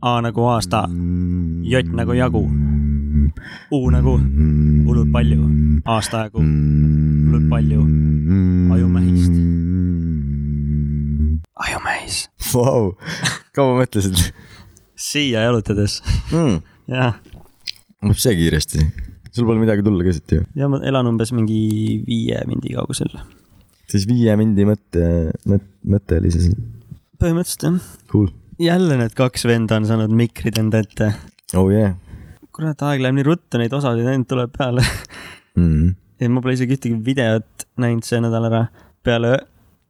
A nagu aasta, J nagu jagu, U nagu hullult palju, aasta jagu, hullult palju, ajumehist. ajumehis. Vau, kaua mõtlesid siia jalutades, mm.? jah. lõpeb see kiiresti. sul pole midagi tulla ka siit ju. ja ma elan umbes mingi viie mindi kaugusel. siis viie mindi mõtte, mõte, mõte oli see. põhimõtteliselt jah. Cool. Jälle need kaks venda on saanud mikrid enda ette. oh yeah kurat, aeg läheb nii ruttu, neid osasid ainult tuleb peale. mm.. ja ma pole isegi ühtegi videot näinud see nädal ära peale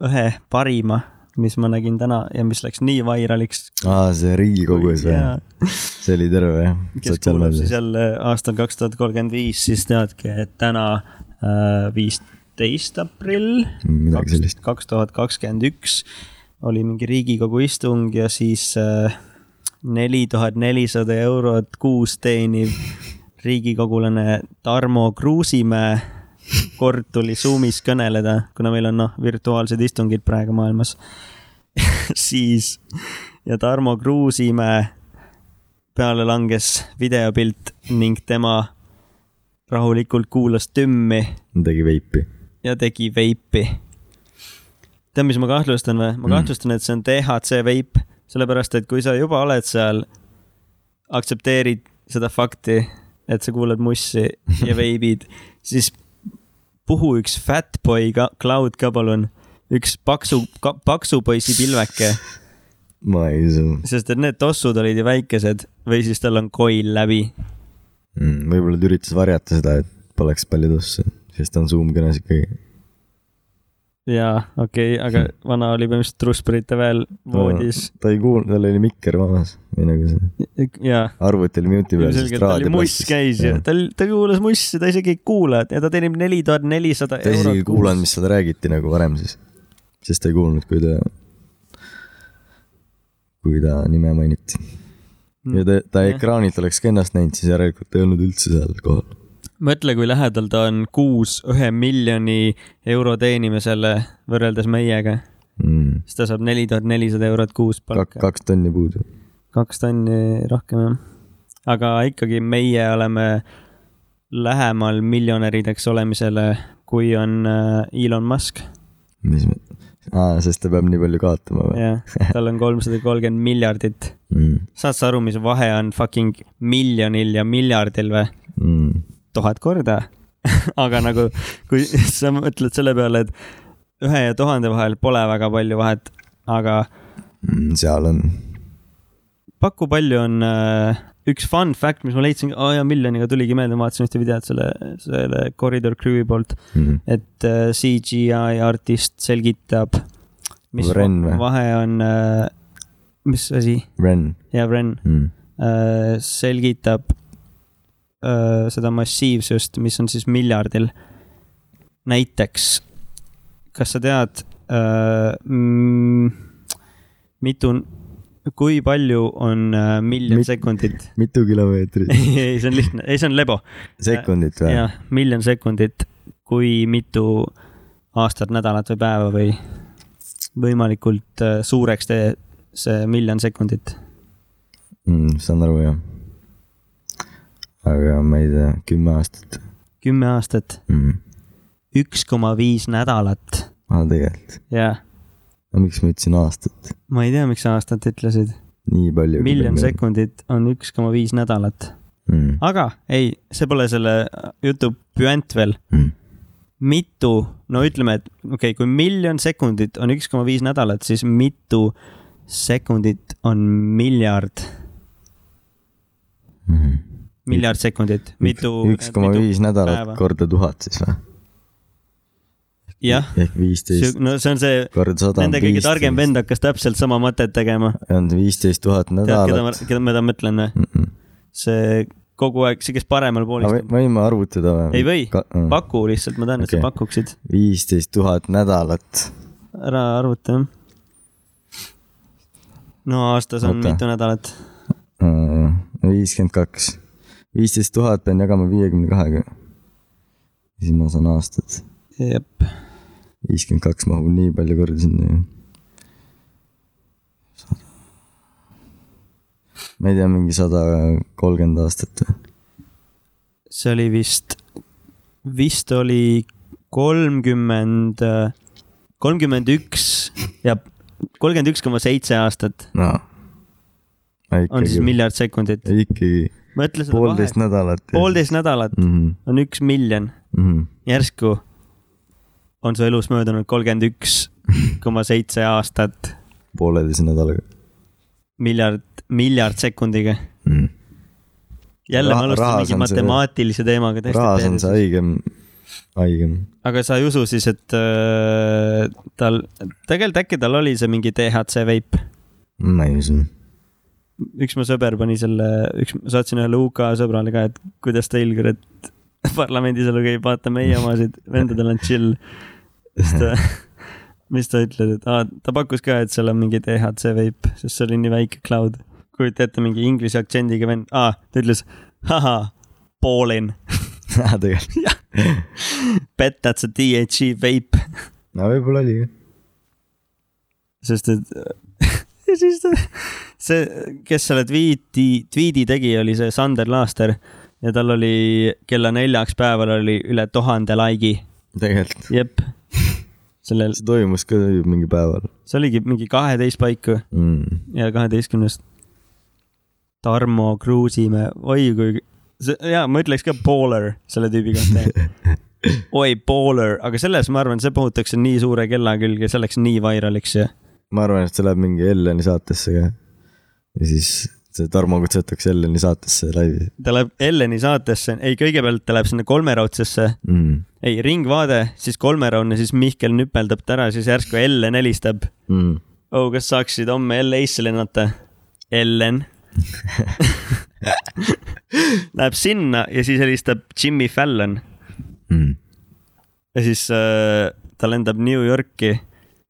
ühe parima, mis ma nägin täna ja mis läks nii vairaliks. aa, see Riigikogus või? see oli terve jah? kes kuulab siis jälle aastal kaks tuhat kolmkümmend viis, siis teadki, et täna äh, viisteist aprill midagi sellist. kaks tuhat kakskümmend üks oli mingi Riigikogu istung ja siis äh, neli tuhat nelisada eurot kuus teeniv riigikogulane Tarmo Kruusimäe kord tuli Zoomis kõneleda, kuna meil on noh, virtuaalsed istungid praegu maailmas. siis ja Tarmo Kruusimäe peale langes videopilt ning tema rahulikult kuulas tümmi tegi veipi. ja tegi veipi. tead, mis ma kahtlustan või? ma Mm. kahtlustan, et see on DHC veip, sellepärast et kui sa juba oled seal, aktsepteerid seda fakti, et sa kuulad mussi ja veibid, siis puhu üks fatboy ka, cloud ka palun, üks paksu, paksu poisi pilveke, ma ei usu sest et need tossud olid ju väikesed või siis tal on koil läbi. mm,. võib-olla ta üritas varjata seda, et poleks palju tossu, sest ta on Zoom kõnes ikkagi. jaa, okei okay,, aga vana oli põhimõtteliselt trussperite veel voodis. ta ei kuulnud, tal oli mikker maas või nagu see. Arvuti oli mute'i peal. tal oli muss käis ja tal, ta kuulas mussi, ta isegi ei kuula ja ta teenib neli tuhat nelisada ta isegi ei eurot kuulanud, mis seda räägiti nagu varem siis, sest ta ei kuulnud, kui ta, kui ta nime mainiti. ja ta, ta ekraanilt oleks ka ennast näinud, siis järelikult ei olnud üldse seal kohal. mõtle, kui lähedal ta on kuus ühe miljoni euro teenimisele võrreldes meiega, Mm. siis ta saab neli tuhat nelisada eurot kuus palka. kaks tonni puudu. kaks tonni rohkem jah. aga ikkagi meie oleme lähemal miljonärideks olemisele, kui on äh, Elon Musk. mis, aa, sest ta peab nii palju kaotama või jah, tal on kolmsada kolmkümmend miljardit mm.? saad sa aru, mis vahe on fucking miljonil ja miljardil või? Mm. Tuhat korda. aga nagu, kui sa mõtled selle peale, et ühe ja tuhande vahel pole väga palju vahet, aga Mm, seal on. paku palju on äh, üks fun fact, mis ma leidsin, aa jaa, miljoniga tuligi meelde, ma vaatasin ühte videot selle, selle Corridor Crew'i poolt, Mm. et äh, CGI artist selgitab, mis Ren vahe on äh,, mis asi, Ren jaa, Ren mm.. äh, selgitab seda massiivsust, mis on siis miljardil. näiteks, kas sa tead mm, mitu, kui palju on miljon Mit- sekundit? mitu kilomeetrit? ei, see on lihtne, ei, see on lebo. sekundit või? jah, miljon sekundit, kui mitu aastat, nädalat või päeva või võimalikult suureks tee see miljon sekundit. mm,. saan aru jah. Aga ma ei tea, kümme aastat kümme aastat, mm.. üks koma viis nädalat aa, tegelikult. ja no miks ma ütlesin aastat? ma ei tea, miks sa aastat ütlesid. nii palju. miljon. sekundit on üks koma viis nädalat. mm.. aga ei, see pole selle jutu püant veel. Mm. mitu, no ütleme, et okei okay,, kui miljon sekundit on üks koma viis nädalat, siis mitu sekundit on miljard, Mm. Miljard sekundit, mitu. üks koma viis nädalat päeva. korda tuhat siis või? jah, no see on see, nende kõige targem vend hakkas täpselt sama mõtet tegema. on viisteist tuhat tead, keda ma nädalat., keda ma mõtlen või? Mm -mm. see kogu aeg, see, kes paremal pool istub. me võime arvutada või? ei või, paku lihtsalt, ma tahan, et sa pakuksid. viisteist tuhat nädalat. ära arvuta jah. no aastas on Oota. mitu nädalat. viiskümmend kaks. Viisteist tuhat pean jagama viiekümne kahega. siis ma saan aastat. jep, viiskümmend kaks mahub nii palju korda sinna ju. ma ei tea, mingi sada kolmkümmend aastat või? see oli vist, vist oli kolmkümmend, kolmkümmend üks ja kolmkümmend üks koma seitse aastat no.. on siis miljard sekundit. ikkagi mõtle seda poolteist vahet, nädalat. poolteist nädalat mm. -hmm. on üks miljon, Mm -hmm. järsku on su elus möödunud kolmkümmend üks koma seitse aastat pooleteise nädalaga miljard, miljard sekundiga. mm.. jälle Raha- ma alustan mingi on see- matemaatilise teemaga rahas on see haigem, haigem. aga sa ei usu siis, et äh, tal, tegelikult äkki tal oli see mingi DHC veip ma ei usu. Üks mu sõber pani selle, üks, saatsin ühele UK sõbrale ka, et kuidas teil kurat parlamendis elu käib, vaata meie omasid, vendadel on chill. siis ta, mis ta ütleb, et aa, ta pakkus ka, et seal on mingi DHC veip, sest see oli nii väike cloud. kujuta ette mingi inglise aktsendiga vend, aa, ta ütles, ahah, Paulin, tegelikult. bet that's a DHC veip, no võib-olla oli jah. sest et ja siis ta, see, kes selle tweet'i, tweet'i tegi, oli see Sander Laaster ja tal oli kella neljaks päeval oli üle tuhande like'i, tegelikult, jep. sellel, see toimus ka mingi päeval see oligi mingi kaheteist paiku mm.. ja kaheteistkümnest. Tarmo Kruusimäe, oi kui, jaa, ma ütleks ka baller selle tüübi kohta. oi, baller, aga selles ma arvan, see puhutakse nii suure kella külge, see läks nii vairaliks ja ma arvan, et see läheb mingi Elleni saatesse ka. ja siis see Tarmo kutsutakse Elleni saatesse laivi ta läheb Elleni saatesse, ei, kõigepealt ta läheb sinna kolmeraudsesse, mm.. ei, Ringvaade, siis kolmeraudne, siis Mihkel nüpeldab ta ära, siis järsku Ellen helistab. Mm. oh, kas saaksid homme LA-sse lennata? Ellen Läheb sinna ja siis helistab Jimmy Fallon Mm. ja siis äh, ta lendab New Yorki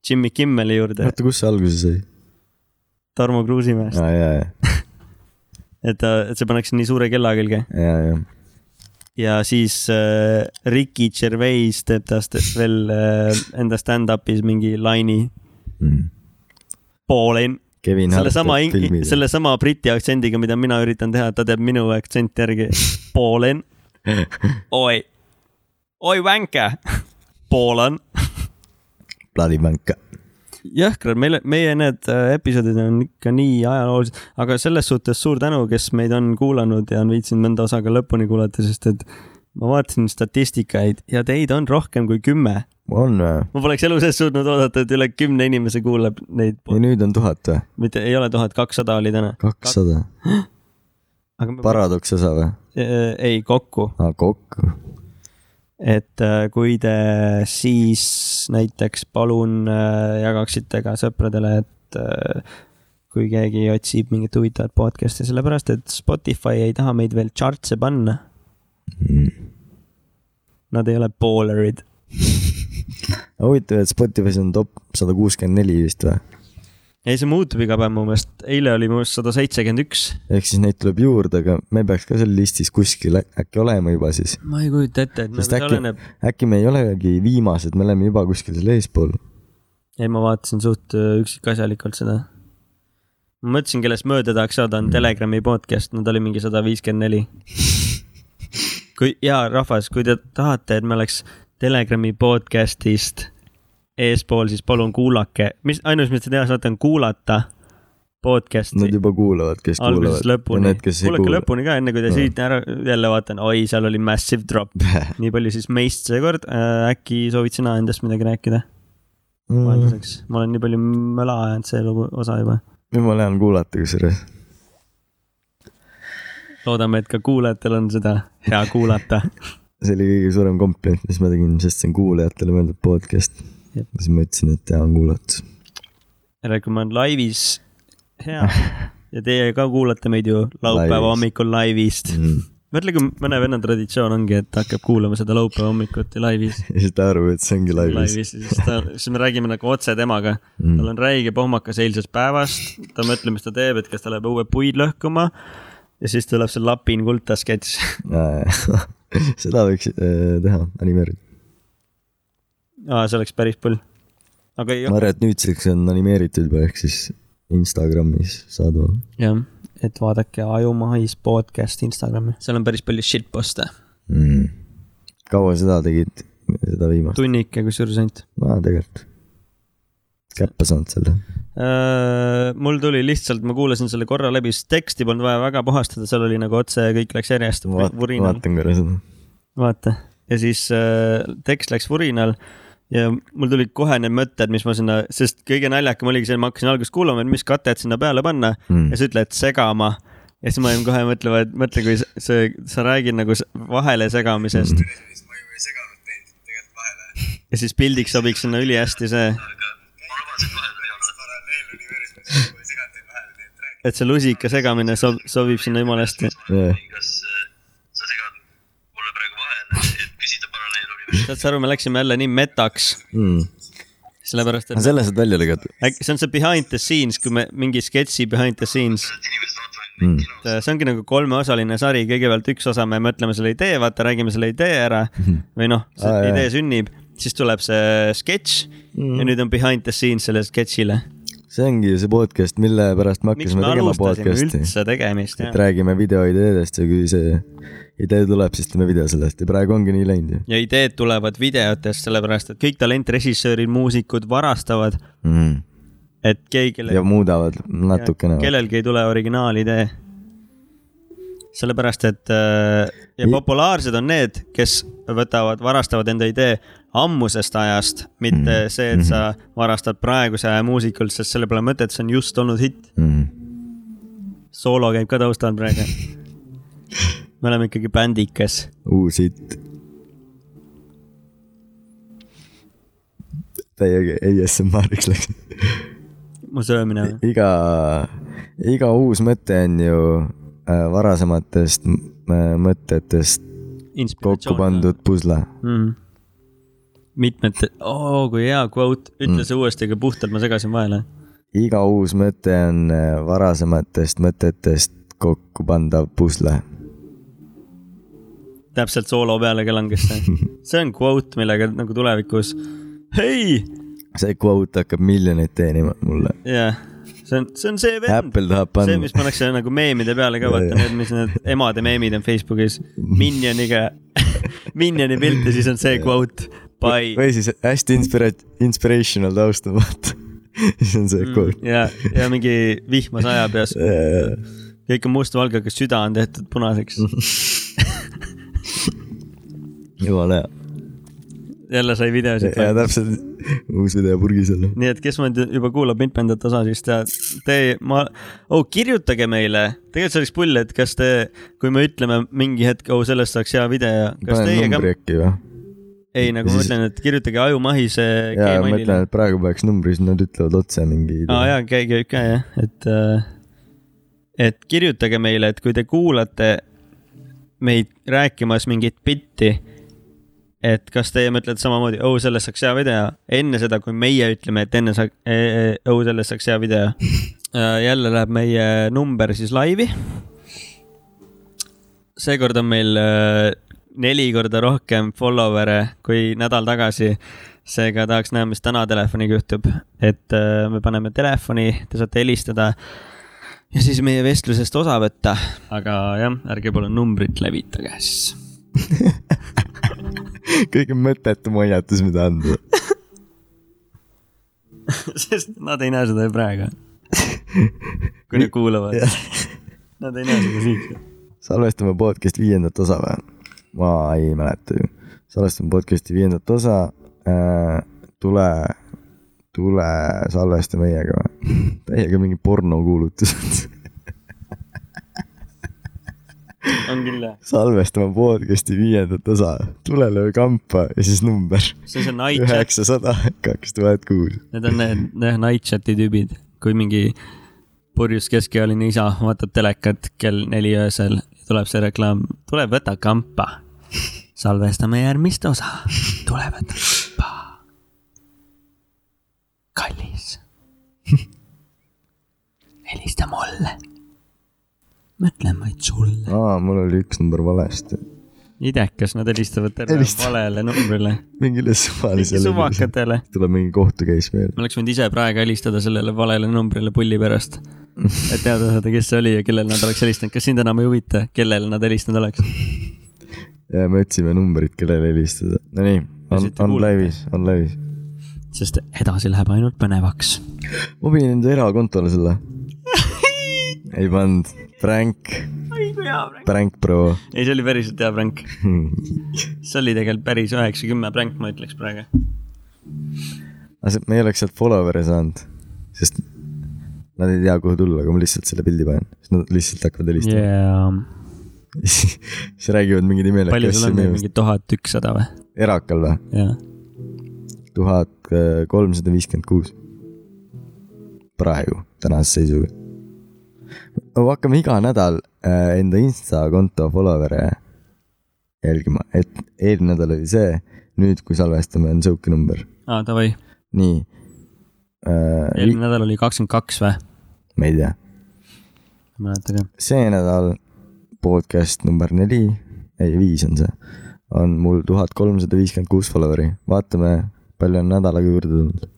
Jimmy Kimmeli juurde, oota, kust see alguse sai Tarmo Kruusimäest, ah,? et ta, et see pannakse nii suure kella külge ja, ja, ja siis äh, Ricky Gervais teeb tast veel äh, enda stand-up'is mingi laine. mm.. Paulin, Kevin Hart sellesama sellesama briti aktsendiga, mida mina üritan teha, ta teeb minu aktsenti järgi. Paulin, oi, oi vänke, Paulan. Bank. jõhkrad, meil, meie need äh, episoodid on ikka nii ajaloolised, aga selles suhtes suur tänu, kes meid on kuulanud ja on viitsinud mõnda osa ka lõpuni kuulata, sest et ma vaatasin statistikaid ja teid on rohkem kui kümme. on või? ma poleks elu sees suutnud oodata, et üle kümne inimese kuulab neid, ja nüüd on tuhat või? mitte ei ole tuhat kakssada oli täna. kakssada. paradoks osa või? Äh, ei kokku, aa, kokku. Et äh, kui te siis näiteks palun äh, jagaksite ka sõpradele, et äh, kui keegi otsib mingit huvitavat podcast'i, sellepärast et Spotify ei taha meid veel chart'e panna, Mm. nad ei ole ballerid. huvitav, et Spotify's on top sada kuuskümmend neli vist või? ei, see muutub iga päev mu meelest, eile oli mu meelest sada seitsekümmend üks. ehk siis neid tuleb juurde, aga me peaks ka seal listis kuskil äkki olema juba siis. ma ei kujuta ette, et Sest nagu äkki- oleneb, äkki me ei olegi viimased, me oleme juba kuskil seal eespool. ei ma vaatasin suht äh, üksikasjalikult seda. ma mõtlesin, kellest mööda tahaks saada, on Telegrami podcast, nad oli mingi sada viiskümmend neli. kui, jaa, rahvas, kui te tahate, et me oleks Telegrami podcast'ist eespool, siis palun kuulake, mis, ainus, mis te teha saate, on kuulata podcast'i Nad juba kuulavad, kes algusest kuulavad. kuulake kuula. lõpuni ka, enne kui te Jaa. siit ära jälle vaatan, oi, seal oli massive drop. nii palju siis meist seekord äh,, äkki soovid sina endast midagi rääkida Mm. vahelduseks? ma olen nii palju möla ajanud see lugu, osa juba. jumala hea on kuulata kusjuures. loodame, et ka kuulajatel on seda hea kuulata. see oli kõige suurem kompliment, mis ma tegin, sest see on kuulajatele mõeldud podcast. Siis ma ütlesin, et hea on kuulata. räägime, on laivis hea ja teie ka kuulate meid ju laupäeva hommikul laivist. Mm. mõtle, kui mõne venna traditsioon ongi, et ta hakkab kuulama seda laupäeva hommikuti laivis. ja siis ta arvab, et see ongi laivis. laivis, siis ta, siis me räägime nagu otse temaga. Mm. tal on räige pohmakas eilsest päevast, ta mõtleb, mis ta teeb, et kas ta läheb õue puid lõhkuma ja siis tuleb see Lapin kulta sketš. seda võiks äh, teha, animeerida. aa, see oleks päris pull. aga ei ma, arvan, et nüüdseks on animeeritud juba, ehk siis Instagramis saadaval. jah, et vaadake Ajumahis podcast Instagrami, seal on päris palju shitpost'e, mm.. kaua seda tegid, seda viimast? tunnike kusjuures ainult aa, tegelikult. käppa saanud selle. Äh, mul tuli lihtsalt, ma kuulasin selle korra läbi, sest teksti polnud vaja väga puhastada, seal oli nagu otse, kõik läks järjest vurinal, vaatan korra seda. vaata. ja siis äh, tekst läks vurinal ja mul tulid kohe need mõtted, mis ma sinna, sest kõige naljakam oligi see, et ma hakkasin alguses kuulama, et mis katet sinna peale panna Mm. ja sa ütled segama. ja siis ma jäin kohe mõtlema, et mõtle, kui see- sa räägid nagu vahele segamisest Mm. ma ju ei seganud teid tegelikult vahele. ja siis pildiks sobiks sinna ülihästi see, et see lusika segamine sob-, sobib sinna jumala hästi. Jah. kas äh, sa segad mulle praegu vahele, et küsida paralleeluniversumit? Saad sa aru, me läksime jälle nii metaks, Mm. sellepärast et selle saad välja lõigata äkki see on see behind the scenes, kui me mingi sketši behind the scenes, et mm. see ongi nagu kolmeosaline sari, kõigepealt üks osa, me mõtleme selle idee, vaata, räägime selle idee ära või noh, see jah. idee sünnib, siis tuleb see sketš Mm. ja nüüd on behind the scenes selle sketšile. see ongi see podcast, mille pärast me hakkasime me tegema podcast'i. üldse tegemist, et jah. räägime videoideedest ja kui see idee tuleb, siis teeme video sellest ja praegu ongi nii läinud ju ja ideed tulevad videotest, sellepärast et kõik talentrežissöörid, muusikud varastavad, mm.. et keegi ja muudavad natukene. kellelgi ei tule originaalidee. sellepärast, et äh, ja populaarsed on need, kes võtavad, varastavad enda idee ammusest ajast, mitte Mhm. see, et sa varastad praeguse aja muusikult, sest selle pole mõtet, see on just olnud hitt. Mm. soolo käib ka taustal praegu. me oleme ikkagi bändikas. uus hitt. täiega ASMR-iks läks. mu söömine või? iga, iga uus mõte on ju äh, varasematest äh, mõtetest kokku pandud pusle. mm.. mitmed, oo kui hea quote, ütle Mm. see uuesti, aga puhtalt ma segasin vahele. iga uus mõte on äh, varasematest mõtetest kokku pandav pusle. Täpselt soolo peale ka langes see. see on quote, millega nagu tulevikus, hei, see quote hakkab miljoneid teenima mulle. jah, see on, see on see vend. See, mis. pannakse nagu meemide peale ka, vaata need, mis need emade meemid on Facebookis, Minioniga, Minioni pilt ja siis on see quote, by. või siis hästi inspira-, inspirational taust on vaata. siis on see quote. ja, ja mingi vihma sajab ja s- kõik on mustvalge, aga süda on tehtud punaseks. Jumala hea. jälle sai videosid. ja täpselt, uus video purgis jälle. nii et kes meid juba kuulab mitmendat osa, siis te, te, ma oh,, kirjutage meile, tegelikult see oleks pull, et kas te, kui me ütleme mingi hetk, oh sellest saaks hea video, panen numbri, äkki või? ei nagu Ja ma siis- ütlen, et kirjutage Ajumahise jaa, ma mõtlen, et praegu peaks numbri, siis nad ütlevad otse mingi aa jaa, käige ikka jah, et, et kirjutage meile, et kui te kuulate meid rääkimas mingit bitti, et kas teie mõtlete samamoodi, oh sellest saaks hea video, enne seda, kui meie ütleme, et enne saaks, oh sellest saaks hea video. jälle läheb meie number siis laivi. seekord on meil äh, neli korda rohkem follower'e kui nädal tagasi seega tahaks näha, mis täna telefoniga juhtub, et äh, me paneme telefoni, te saate helistada ja siis meie vestlusest osa võtta, aga jah, ärge palun numbrit levitage siis. kõige mõttetum hoiatus, mida anda. sest nad ei näe seda ju praegu. kui nad kuulavad, nad ei näe seda siis. salvestame podcast'i viiendat osa või? ma ei mäleta ju. salvestame podcast'i viiendat osa äh,. tule, tule salvesta meiega või? täiega mingi pornokuulutused. On küll jah. salvestame podcast'i viiendat osa, tule löö kampa ja siis number see on see night chat, üheksasada kaks tuhat kuus. need on need, need night chat'i tüübid, kui mingi purjus keskealine isa vaatab telekat kell neli öösel, tuleb see reklaam, tule võta kampa. salvestame järgmist osa, tule võta kampa. kallis. helista mulle. Mõtlen vaid sulle. aa, mul oli üks number valesti. idekas, nad helistavad terve Helista- valele numbrile. mingile suvalisele. suvakatele. tuleb mingi kohtu case meil. ma oleks võinud ise praegu helistada sellele valele numbrile pulli pärast. et teada saada, kes see oli ja kellele nad oleks helistanud, kas sind enam ei huvita, kellele nad helistanud oleks? ja me otsime numbrit, kellele helistada. Nonii, on on laivis, on laivis. sest edasi läheb ainult põnevaks. ma panin enda erakontole selle. ei pannud, prank, prank bro. ei, see oli päriselt hea pränk. see oli tegelikult päris üheksa-kümme pränk, ma ütleks praegu. aga see, me ei oleks sealt follower'e saanud, sest nad ei tea, kuhu tulla, kui ma lihtsalt selle pildi panen, siis nad lihtsalt hakkavad helistama yeah. siis räägivad mingeid imelikke palju sul asju on minust. mingi tuhat ükssada või? erakal või? jah. tuhat kolmsada viiskümmend kuus. praegu, tänase seisuga. Hakkame iga nädal äh, enda Insta konto follower'e jälgima, et eelmine nädal oli see, nüüd, kui salvestame, on sihuke number. aa, davai. nii äh,. eelmine nädal oli kakskümmend kaks või? ma ei tea, ei mäleta ka. see nädal podcast number neli, ei viis on see, on mul tuhat kolmsada viiskümmend kuus follower'i, vaatame, palju on nädalaga juurde tulnud.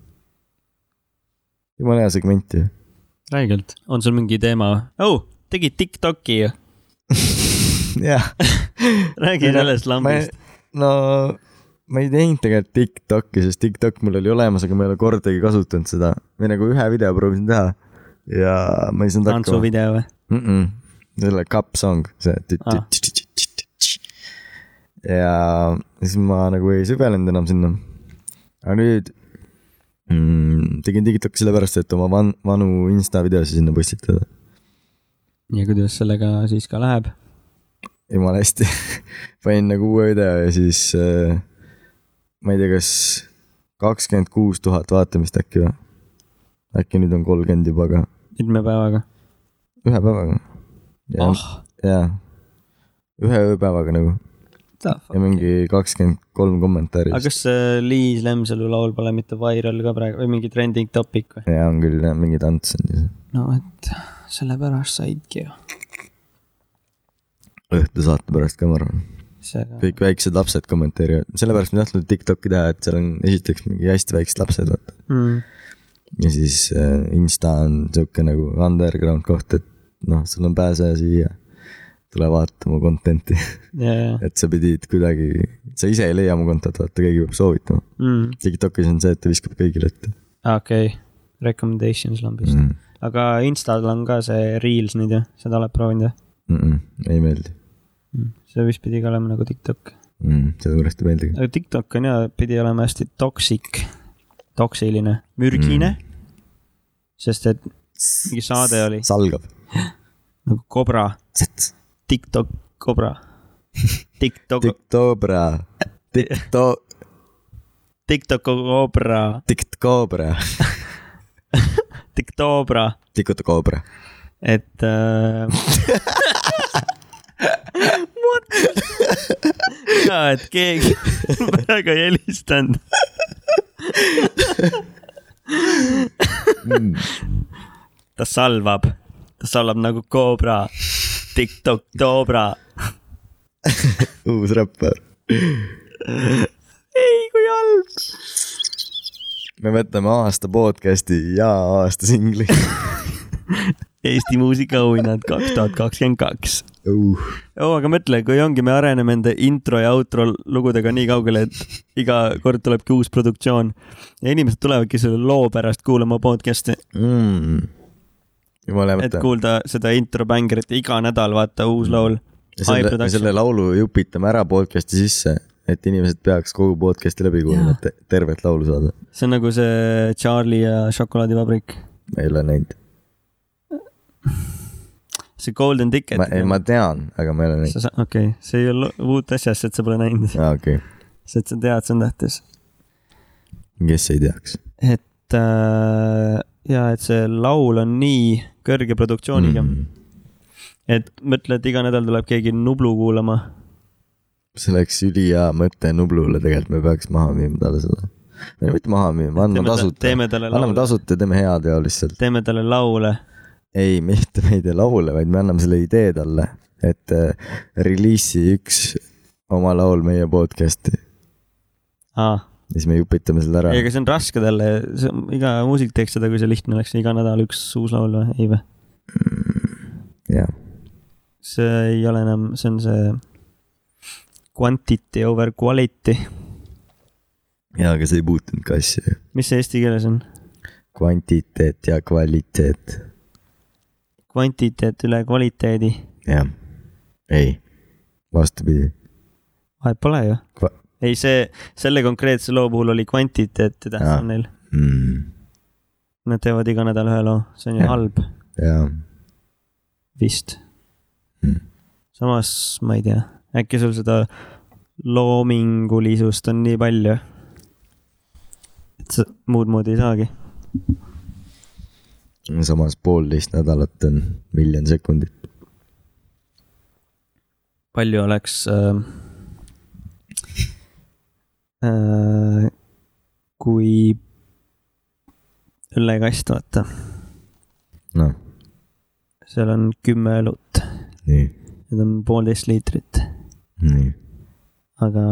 jumala hea segment ju. räigelt. on sul mingi teema oh, tegid Tiktoki ju. jah. räägi sellest lambist. no ma ei teinud tegelikult Tiktoki, sest Tiktok mul oli olemas, aga ma ei ole kordagi kasutanud seda või nagu ühe video proovisin teha ja ma ei saanud hakkama. tantsuvideo või? mm. -mm. selle cup song, see Aa.. ja siis ma nagu ei süvenenud enam sinna. aga nüüd mm, tegin TikTok'i sellepärast, et oma van-, vanu insta videosid sinna postitada. ja kuidas sellega siis ka läheb? jumala hästi. panin nagu uue video ja siis äh, ma ei tea, kas kakskümmend kuus tuhat vaatamist äkki või? äkki nüüd on kolmkümmend juba ka, mitme päevaga? ühe päevaga. ja ah jaa, ühe ööpäevaga nagu ja mingi kakskümmend kolm kommentaari aga. kas see Liis Lemsalu laul pole mitte viral ka praegu või mingi trending topic või? ja on küll jah, mingi tants on siis. no et sellepärast saidki ju. õhtusaate pärast ka, ma arvan. see kõik väiksed lapsed kommenteerivad, sellepärast ma ei tahtnud Tiktoki teha, et seal on esiteks mingi hästi väiksed lapsed, vaata. mm.. ja siis äh, Insta on sihuke nagu underground koht, et noh, sul on pääseja siia. Tule vaata mu content'i, ja, et sa pidid kuidagi, sa ise ei leia mu kontot, vaata, keegi peab soovitama. mm.. Tiktokis on see, et ta viskab kõigile ette okei okay., recommendations lambist mm.. aga Instal on ka see Reels nüüd ju, seda oled proovinud või Mm -mm, ei meeldi mm.? see vist pidi ka olema nagu TikTok. mm,, sellepärast ei meeldigi. aga TikTok on ja, pidi olema hästi toxic, toksiline, mürgine mm.. sest et mingi saade oli salgab. nagu kobra, TikTok kobra. TikTok, Tiktobra, Tikto, TikTok kobra, Tiktobra, TikTobra, Tikutokobra. et äh,. ja, et keegi praegu ei helistanud. ta salvab, ta salvab nagu koobra, TikTok Dobra. uus räppar. ei, kui halb. me võtame aasta podcast'i ja aasta singli Eesti muusikaauhinnad kaks tuhat kakskümmend kaks. oo, aga mõtle, kui ongi, me areneme enda intro ja outro lugudega nii kaugele, et iga kord tulebki uus produktsioon ja inimesed tulevadki selle loo pärast kuulama podcast'i, mm.. Et kuulda seda intro bängarit iga nädal, vaata uus laul. ja selle, selle laulu jupitame ära podcast'i sisse, et inimesed peaks kogu podcast'i läbi kuulama, et te- tervet laulu saada. see on nagu see Charlie ja šokolaadivabrik, ei ole näinud. see Golden Ticket. ma, ei ma tean, aga ma ei ole näinud. okei okay., see ei ole uut asjast, et sa pole näinud, aa, okei okay., see, et sa tead, see on tähtis. kes ei teaks et äh, ja, et see laul on nii kõrge produktsiooniga mm., et mõtle, et iga nädal tuleb keegi Nublu kuulama. see oleks ülihea mõte Nublule, tegelikult me peaks maha müüma talle selle. mitte maha müüma, andma tasuta. anname tasuta ja teeme head ja lihtsalt. teeme talle laule. ei, mitte me ei tee laule, vaid me anname selle idee talle, et äh, reliisi üks oma laul meie podcast'i aa, ja siis me jupitame selle ära ei, aga see on raske talle, iga muusik teeks seda, kui see lihtne oleks, iga nädal üks uus laul või, ei või? jah, see ei ole enam, see on see quantity over quality. ja aga see ei puutunud ka asja. mis see eesti keeles on? kvantiteet ja kvaliteet, kvantiteet üle kvaliteedi. jah, ei, vastupidi. vahet pole ju Kva-. ei, see, selle konkreetse loo puhul oli kvantiteet ja on neil. Mm, Nad teevad iga nädal ühe loo, see on ju Jah. halb vist Mm. samas ma ei tea, äkki sul seda loomingulisust on nii palju, et sa muud moodi ei saagi. samas poolteist nädalat on miljon sekundit. palju oleks äh, kui õllekast, vaata, noh, seal on kümme õlut, nii, need on poolteist liitrit, nii, aga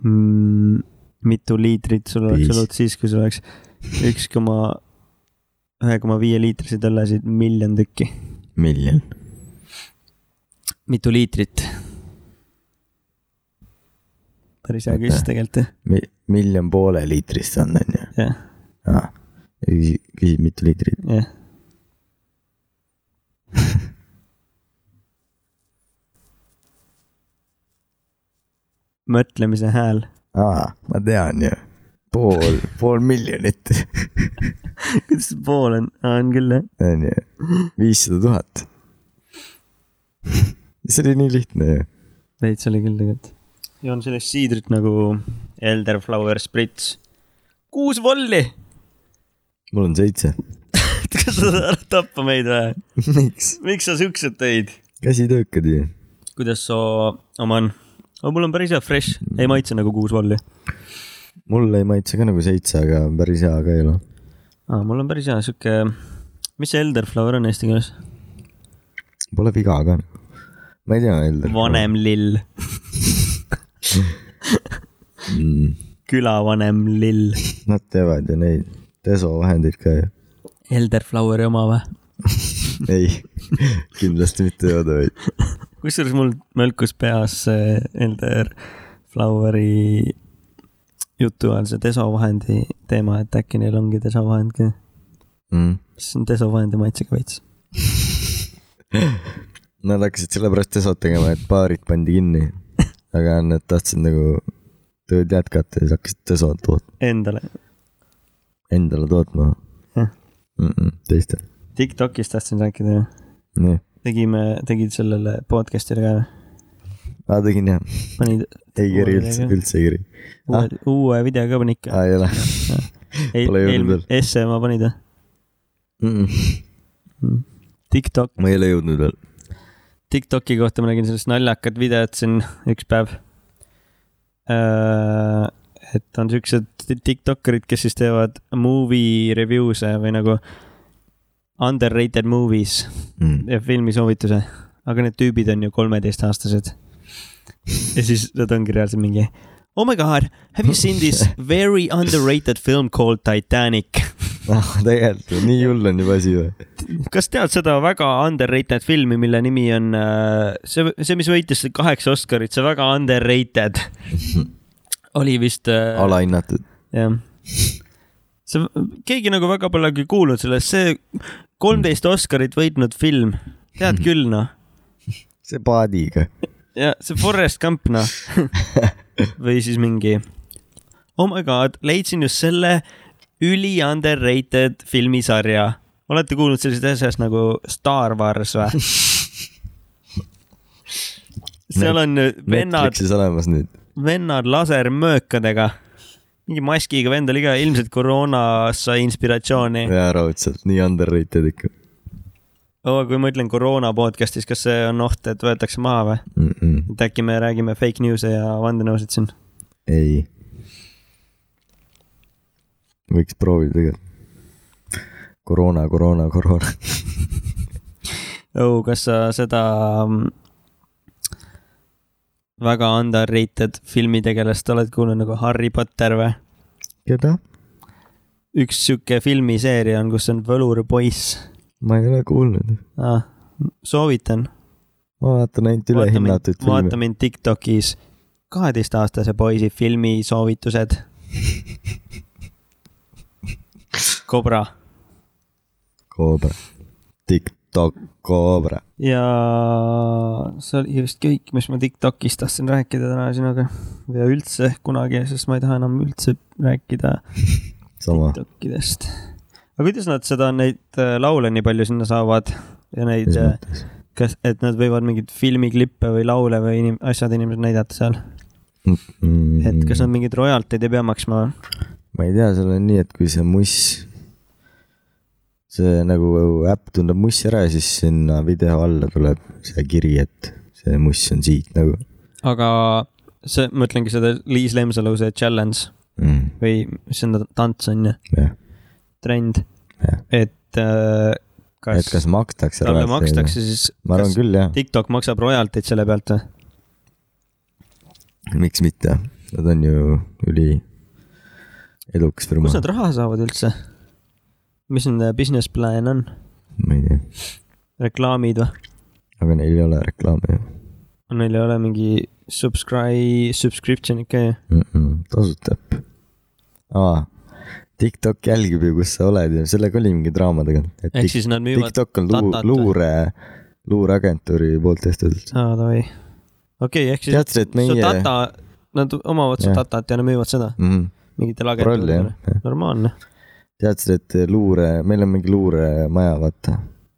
mm, mitu liitrit sul oleks õlut siis, kui sul oleks üks koma, ühe koma viie liitriseid õllesid miljon tükki, miljon. mitu liitrit? Päris hea küsimus tegelikult Mi-, miljon poole liitrist on, on ju. jah, küsid, küsid mitu liitrit. jah. mõtlemise hääl. aa, ma tean ju. pool, pool miljonit, kuidas pool on? on küll jah. on ju. viissada tuhat. see oli nii lihtne ju. veits oli küll tegelikult. Joon sellist siidrit nagu Elderflower Spritz. kuus volli. mul on seitse. kas sa tahad tappa meid või? miks? miks sa siuksed teid? käsitöökad ju. kuidas su oma on? mul on päris hea fresh, ei maitse nagu kuus volli. mulle ei maitse ka nagu seitse, aga päris hea ka ei ole. aa, mul on päris hea sihuke, mis see Elderflower on eesti keeles? Pole viga ka. ma ei tea, Elder. vanem lill, mm. külavanem lill. Nad teevad ju neid desovahendeid ka ju. Elderfloweri oma või? ei, kindlasti mitte jooda, vaid kusjuures mul mölkus peas see Elderfloweri jutu ajal see desovahendi teema, et äkki neil ongi desovahend ka. mm.. see on desovahendi maitsega veits. Nad hakkasid sellepärast desot tegema, et baarid pandi kinni. Aga nad tahtsid nagu tööd jätkata ja siis hakkasid desot tootma, Endale. endale tootma Jah. mm. -mm, teistele, Tiktokist tahtsin rääkida ju. nii. tegime, tegid sellele podcast'ile ka või? aa, tegin jah, panid ei Uue üldse, üldse ei keri. uue, uue video ka panid ikka aa, ei ole pole jõudnud veel. esse ma panid või? mm. -mm. Tiktok, ma ei ole jõudnud veel. Tiktoki kohta ma nägin sellist naljakat videot siin üks päev. et on siuksed Tiktokerid, kes siis teevad movie review'e või nagu underrated movies Mm. ja filmisoovituse, aga need tüübid on ju kolmeteistaastased. ja siis nad ongi reaalselt mingi Oh my god, have you seen this very underrated film called Titanic? ah, tegelikult, nii hull on juba asi või? kas tead seda väga underrated filmi, mille nimi on äh, see, see, mis võitis kaheksa Oscarit, see väga underrated oli vist äh,. alahinnatud. jah. see, keegi nagu väga polegi kuulnud sellest, see kolmteist Oscarit võitnud film, tead küll noh. see paadiga. ja see Forest Gump noh. või siis mingi oh my god, leidsin just selle üli underrated filmisarja. olete kuulnud sellisest asjast nagu Star Wars või? seal on vennad, Netflixis olemas nüüd. vennad lasermöökadega. mingi maskiga vend oli ka, ilmselt koroonast sai inspiratsiooni. jaa, raudselt, nii underrated ikka oh,. kui ma ütlen koroona podcast'is, kas see on oht, et võetakse maha või? mm. -mm. et äkki me räägime fake news'e ja vandenõusid siin? ei. Võiks proovida tegelikult. koroona, koroona, koroona. oh, kas sa seda mm, väga underrated filmitegelast oled kuulnud nagu Harry Potter või? keda? üks sihuke filmiseeria on, kus on võluripoiss ma ei ole kuulnud. ah,. soovitan, ma vaatan ainult vaata ülehinnatud, vaata filme. mind Tiktokis kaheteistaastase poisi filmisoovitused. Kobra Koobra. TikTok Koobra. ja see oli vist kõik, mis ma Tiktokist tahtsin rääkida täna sinuga ja üldse kunagi, sest ma ei taha enam üldse rääkida. Tiktokidest. aga kuidas nad seda, neid äh, laule nii palju sinna saavad ja neid äh, kas, et nad võivad mingeid filmiklippe või laule või inim-, asjad inimesed näidata seal, mõttes? et kas nad mingeid royalteid ei pea maksma? Ma ei tea, seal on nii, et kui see muss, see nagu äpp tunneb mussi ära ja siis sinna video alla tuleb see kiri, et see muss on siit nagu. Aga see, ma ütlengi seda Liis Lemsalu see challenge mm,. või mis see on, tants on ju, jah, trend, jah. et äh, kas, et kas makstakse talle makstakse siis, ma arvan küll jah, TikTok maksab royalteid selle pealt või? miks mitte, nad on ju üli edukas firma kust, nad raha saavad üldse? mis nende business plan on? ma ei tea, reklaamid või? aga neil ei ole reklaami ju Neil ei ole mingi subscribe, subscription'id ka ju? mm. -mm, tasuta äpp. aa, TikTok jälgib ju, kus sa oled ja sellega oli mingi draama tegelikult. ehk siis nad müüvad TikTok on luu, luure, luureagentuuri poolt tehtud. aa, davai. okei, ehk siis teadsid, et su meie, data, nad omavad su datat ja nad müüvad seda mm, mingitele prolli jah agentuuridele. normaalne. teadsid, et luure, meil on mingi luuremaja, vaata,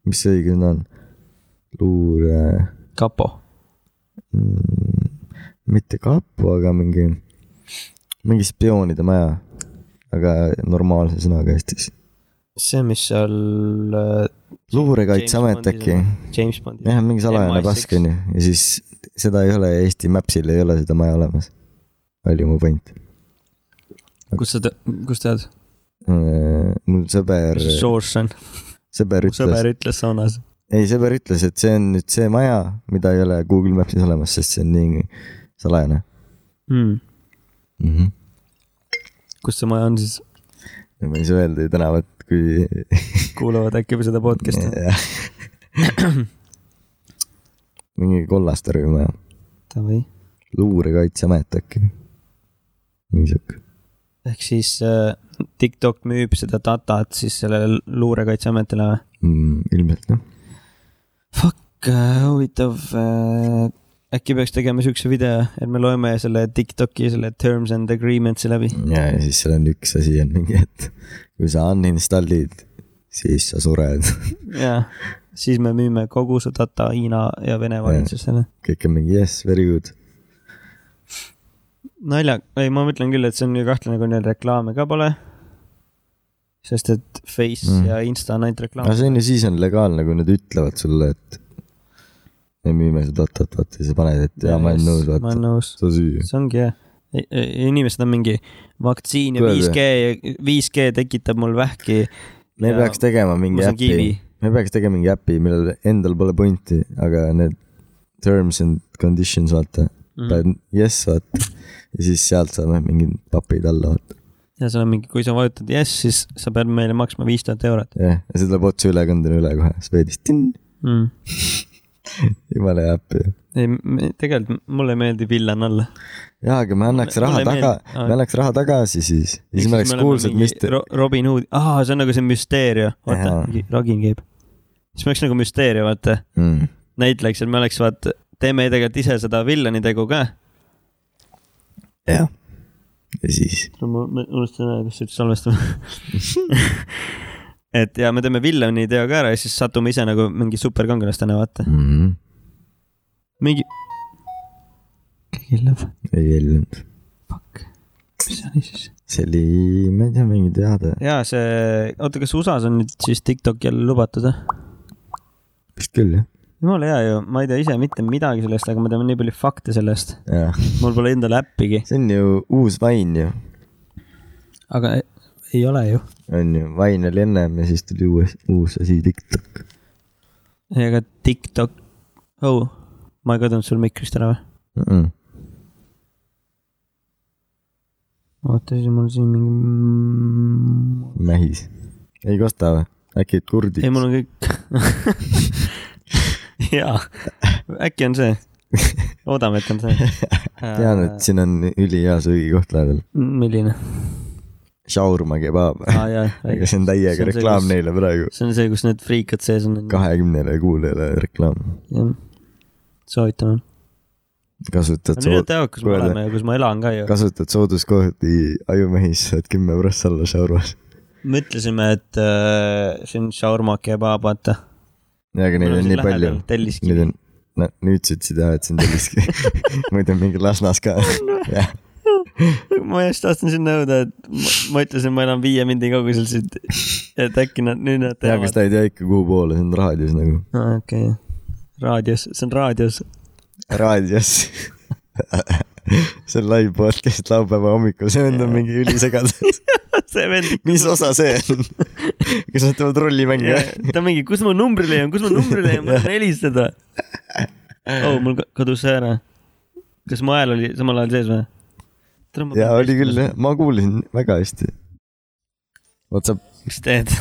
mis see õige sõna on? luure kapo. mm,, mitte kapo, aga mingi, mingi spioonide maja, aga normaalse sõnaga Eestis. see, mis seal äh, luurekaitseamet äkki, jah, mingi salajane MI6. pask on ju ja siis seda ei ole Eesti Mapsil ei ole seda maja olemas. oli mu point. Kus sa, kus tead? mul sõber, Source on, sõber ütles sõber, ütles saunas. ei sõber ütles, et see on nüüd see maja, mida ei ole Google Mapsis olemas, sest see on nii salajane Mm. mm. -hmm. kus see maja on siis? ma ei saa öelda ju tänavat, kui. kuulavad äkki seda podcast'i? mingi Kollastarvi maja, Davai. luurekaitseamet äkki. mingi sihuke, ehk siis äh, TikTok müüb seda datat siis sellele luurekaitseametile või? mm, ilmselt jah. Fuck äh,, huvitav äh,. äkki peaks tegema siukse video, et me loeme selle TikToki selle terms and agreements'i läbi. ja, ja siis seal on üks asi on mingi, et kui sa uninstall'id, siis sa sured. jaa, siis me müüme kogu su data Hiina ja Vene valitsusele. kõik on mingi yes, very good. nalja, ei, ma mõtlen küll, et see on ju kahtlane, kui neil reklaame ka pole. sest et Face Mm. ja Insta on ainult aga reklaam. see on ju, siis on legaalne, kui nad ütlevad sulle, et me müüme su datat, vaata ja sa paned, et jaa, ma olen nõus, vaata. sa süü. see ongi jah. inimesed on mingi vaktsiin ja Kuule, 5G, 5G tekitab mul vähki. me ja peaks tegema mingi äpi me peaks tegema mingi äpi, millel endal pole pointi, aga need terms and conditions, vaata mm., paned yes, vaata. Ja siis sealt saame mingid papid alla, vaata. ja seal on mingi, kui sa vajutad yes, siis sa pead meile maksma viis tuhat eurot jah, ja see tuleb otse ülekandele üle kohe, Swedist. mm. jumala hea äpp ju. ei, tegelikult mulle meeldib villan olla. jaa, aga me annaks raha mulle taga me annaks raha tagasi siis. ja siis me oleks kuulsad, mis te.... Robin Hood, aa, see on nagu see müsteeria, vaata Jaa., Ragin käib. siis me oleks nagu müsteeria, vaata, Mm. näitleks, et me oleks, vaata, teeme tegelikult ise seda villani tegu ka. jah. ja siis, ma ma unustasin ära, kas sa ütlesid salvestama. et ja me teeme villani teo ka ära ja siis satume ise nagu mingi superkangelastena, vaata. mm -hmm. mingi. keegi hellab, ei hellinud. fuck, mis see oli siis? see oli, ma ei tea, mingi teade, ja see, oota, kas USA-s on nüüd siis TikTok jälle lubatud või? vist küll jah jumala hea ju, ma ei tea ise mitte midagi sellest, aga ma tean nii palju fakte sellest. mul pole endal äppigi. see on ju uus vain ju. aga ei ole ju. on ju, vain oli ennem ja siis tuli uus, uus asi, Tiktok. ei, aga Tiktok, oh, ma ei kadunud sul mikrist ära või mm? -mm oota, siis mul siin mingi. mähis. ei kosta või? äkki kurdiks? ei, mul on kõik jaa, äkki on see. loodame, et on see. tean, et siin on ülihea söögikoht lähedal. milline? Shaurma kebaab. aa jaa. aga see on täiega reklaam. neile praegu. see on see, kus need friikad sees on. kahekümnele kuulajale reklaam. jah, soovitame. kasutad no mine sood-, tea, kus me oleme ja kus ma elan ka ju. kasutad sooduskoodi ajumehis, saad kümme prossa alla Shaurmas. mõtlesime, et äh, see on shaurma kebab, vaata. ja, aga neid on nii palju. Neid on, no nüüd sa ütlesid jah, et see on Telliskivi. muidu mingi Lasnas ka. jah, ma just tahtsin sinna jõuda, et ma, ma ütlesin, ma elan viie mindi kaugusel siit. et äkki nad, nüüd nad ja kas ta ei tea ikka kuhu poole, see on raadios nagu. aa, okei okay.. raadios, see on raadios. raadios. see on live podcast laupäeva hommikul, see vend on mingi ülisegadus. see vend. mis osa see on? kas nad teevad rollimänge? ta on mingi, kus ma numbri leian, kus ma numbri leian, ma tahan helistada. oh, mul ka- kadus see ära. kas mu hääl oli samal ajal sees või? ja oli küll jah, ma kuulsin väga hästi. What's up, mis teed?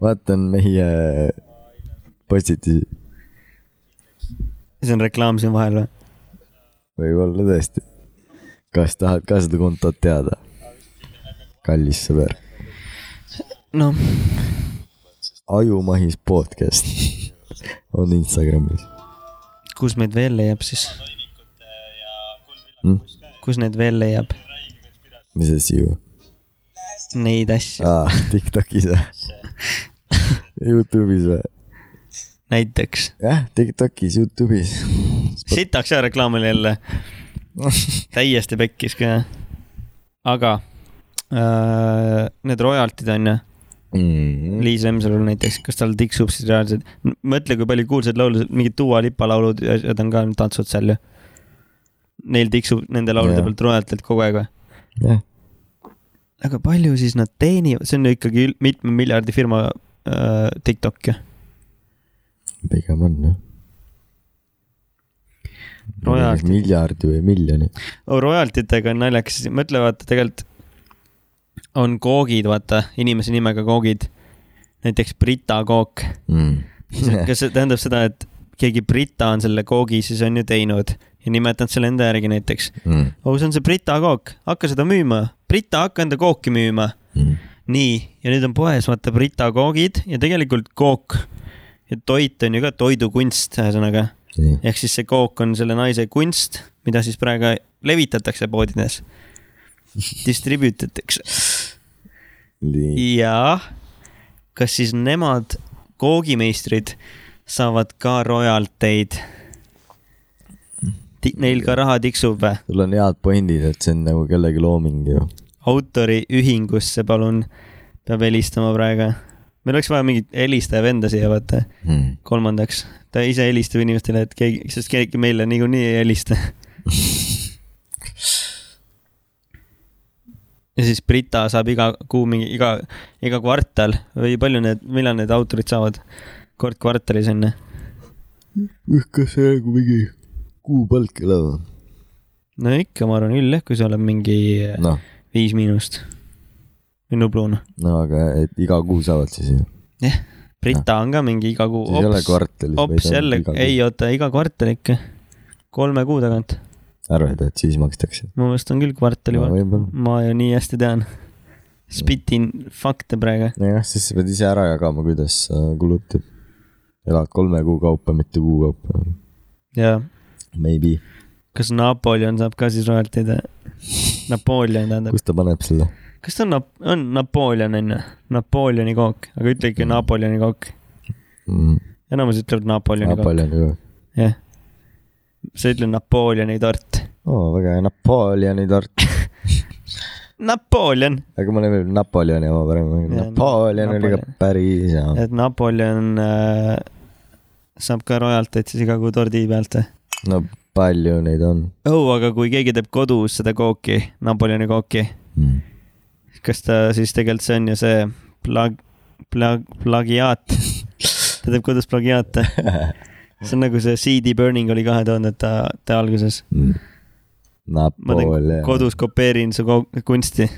vaatan meie postitusi, see on reklaam siin vahel või? võib-olla tõesti. Kas tahad ka seda kontot teada? kallis sõber, noh, Ajumahis podcast on Instagramis kus meid veel leiab siis? hm?. kus need veel leiab? mis asi ju? Neid asju, aa, Tiktokis või? Youtube'is või? näiteks. jah, Tiktokis, Youtube'is. sitaks hea reklaam oli jälle. täiesti pekkis ka. aga äh, need royaltid on ju, Mm. Liis Lemsalul näiteks, kas tal tiksub siis reaalselt, mõtle, kui palju kuulsaid laule, mingid Dua Lipa laulud ja asjad on ka tantsud seal ju. Neil tiksub nende laulude Jah. pealt royaltilt kogu aeg või? jah, aga palju siis nad teenivad, see on ju ikkagi mitme miljardi firma äh, TikTok ju. pigem on jah. Royaltid. miljardi või miljoni. oh,. royaltitega on naljakas, mõtle vaata tegelikult on koogid, vaata, inimese nimega koogid. näiteks Brita kook. Mm. kas see tähendab seda, et keegi Brita on selle koogi siis on ju teinud ja nimetanud selle enda järgi näiteks. Mm. oh, see on see Brita kook, hakka seda müüma. Brita, hakka enda kooki müüma. Mm. nii, ja nüüd on poes vaata Brita koogid ja tegelikult kook ja toit on ju ka toidukunst, ühesõnaga. Ehk siis see kook on selle naise kunst, mida siis praegu levitatakse poodides. Distribute itakse ja kas siis nemad, koogimeistrid, saavad ka royalteid? Neil ka raha tiksub või? sul on head pointid, et see on nagu kellegi looming ju. autoriühingusse palun, peab helistama praegu. meil oleks vaja mingit helistaja venda siia, vaata. Mm. kolmandaks, ta ise helistab inimestele, et keegi, sest keegi meile niikuinii ei helista. ja siis Brita saab iga kuu mingi, iga, iga kvartal või palju need, millal need autorid saavad? kord kvartalis on ju. kas see nagu mingi kuupalk ei ole või? no ikka, ma arvan küll jah, kui sa oled mingi noh, viis miinust või Nubluna. no aga et iga kuu saavad siis ju. jah, Brita on ka mingi iga kuu. ei ole kvartalis. hops jälle, ei oota, iga kvartal ikka, kolme kuu tagant. arvad, et siis makstakse? mu meelest on küll kvartali no ma ju nii hästi tean. Spitin fakte praegu. nojah, siis sa pead ise ära jagama, kuidas sa kulutad. elad kolme kuu kaupa, mitte kuu kaupa. ja Maybe. kas Napoleon saab ka siis royaltid? Napoleon tähendab, kus ta paneb selle? Kas ta on Nap-, on Napoleon on ju, Napoleoni kook, aga ütle ikka Napoleoni kook. Mm. enamus ütlevad Napoleoni kook, Napoleoni ka. jah. sa ütle Napoleoni tort. oo, väga hea, Napoleoni tort. Napoleon, aga mulle meeldib Napoleoni oma parem. Napoleon oli ka päris hea. et Napoleon äh, saab ka royalteid siis iga kuu tordi pealt või? no palju neid on oh, aga kui keegi teeb kodus seda kooki, Napoleoni kooki, mm.? Kas ta siis tegelikult see on ju see plag-, plag-, plagiaat. ta teeb kodus plagiaate. see on nagu see CD Burning oli kahe tuhandete alguses. Mm. ma teen kodus kopeerin su kunsti.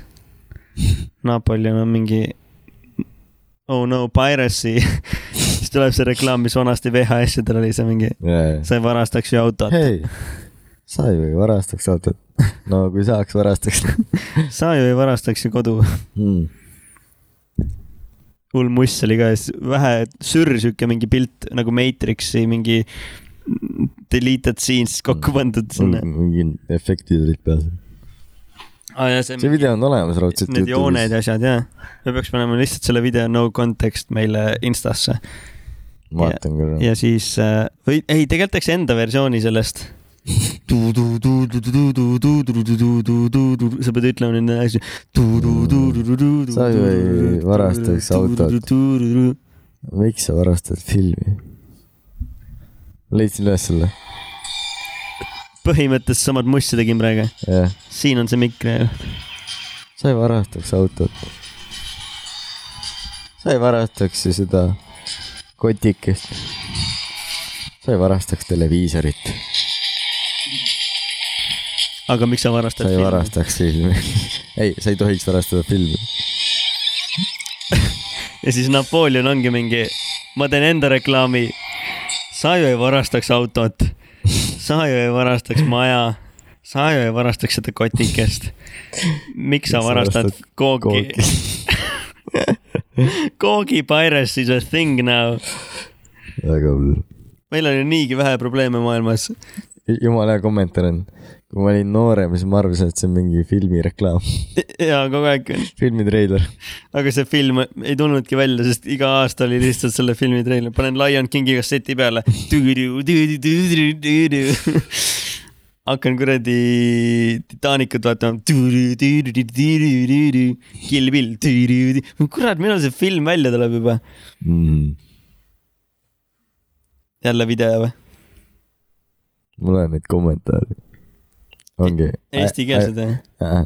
Napoleon on mingi oh no piracy, siis tuleb see reklaam, mis vanasti VHS-idel oli see mingi, sa ei varastaks ju autot, hei, sa ei varastaks autot. No kui saaks, varastaks sa ju ei varastaks ju kodu. mm.. hull muss oli ka, vähe sürr sihuke mingi pilt nagu Matrixi mingi deleted scenes kokku pandud sinna. mingid efektid olid peas. ah,. see, see video on olemas raudselt. Need jooned ja asjad jah. me peaks panema lihtsalt selle video no context meile Instasse vaatan küll. ja siis äh, või ei, tegelikult teeks enda versiooni sellest. Sa pead ütlema nende asju. Sa ju ei varastaks autot.. miks sa varastad filmi? leidsin üles selle, põhimõtteliselt samad mussi tegin praegu. jah. siin on see mikri. sa ei varastaks autot. sa ei varastaks ju seda kotikest. sa ei varastaks televiisorit, aga miks sa varastad sa ei? varastaks filmi. ei, sa ei tohiks varastada filmi. ja siis Napoleon ongi mingi, ma teen enda reklaami. sa ju ei varastaks autot, sa ju ei varastaks maja, sa ju ei varastaks seda kotikest. miks sa sa varastad kooki? koogi piracy is a thing now. väga hull. meil on ju niigi vähe probleeme maailmas. jumala hea kommentaar on, kui ma olin noorem, siis ma arvasin, et see on mingi filmireklaam, ja kogu aeg, filmitreiler. aga see film ei tulnudki välja, sest iga aasta oli lihtsalt selle filmi treiler, panen Lion Kingi kasseti peale. hakkan kuradi Titanicut vaatama. Kill Bill. kurat, millal see film välja tuleb juba? Mm. jälle video või? mul on neid kommentaare. ongi. Eestikeelsed äh,.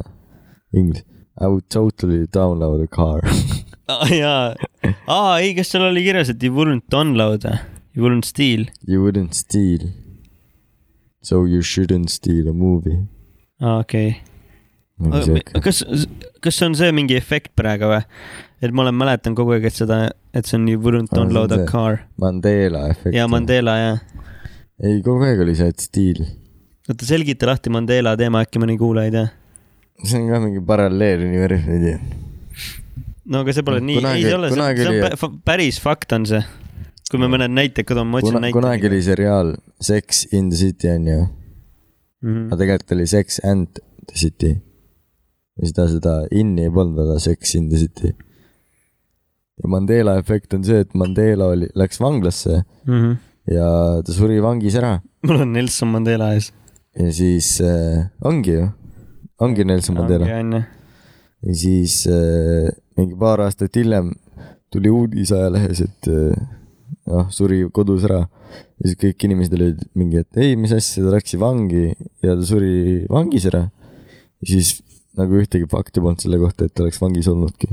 Inglise. I would totally download a car. aa jaa, aa ei, kas seal oli kirjas, et you wouldn't download või? You wouldn't steal? You wouldn't steal. So you shouldn't steal a movie. aa okei okay.. kas, kas see on see mingi efekt praegu või? et ma olen, mäletan kogu aeg, et seda, et see on you wouldn't download a car Mandela efekt. ja. Mandela ja. ei, kogu aeg oli see, et stiil. oota, selgita lahti Mandela teema, äkki mõni kuulaja ei tea. see on ka mingi paralleeluniversum, ei tea. no aga see pole nii, ei see ole, see on päris fakt on see. kui me mõned näited toome, ma otsin näiteid. kunagi oli seriaal Sex in the City onju, Mhm. aga tegelikult oli Sex and the City. või seda, seda inni ei polnud väga Sex in the City. ja Mandela efekt on see, et Mandela oli, läks vanglasse Mhm. ja ta suri vangis ära mul on Nelson Mandela ees. Ja siis äh, ongi ju, ongi Nelson Mandela. ja siis äh, mingi paar aastat hiljem tuli uudis ajalehes, et äh, noh, suri kodus ära. ja siis kõik inimesed olid mingi, et ei, mis asja, ta läks vangi ja ta suri vangis ära. ja siis nagu ühtegi fakti polnud selle kohta, et ta oleks vangis olnudki.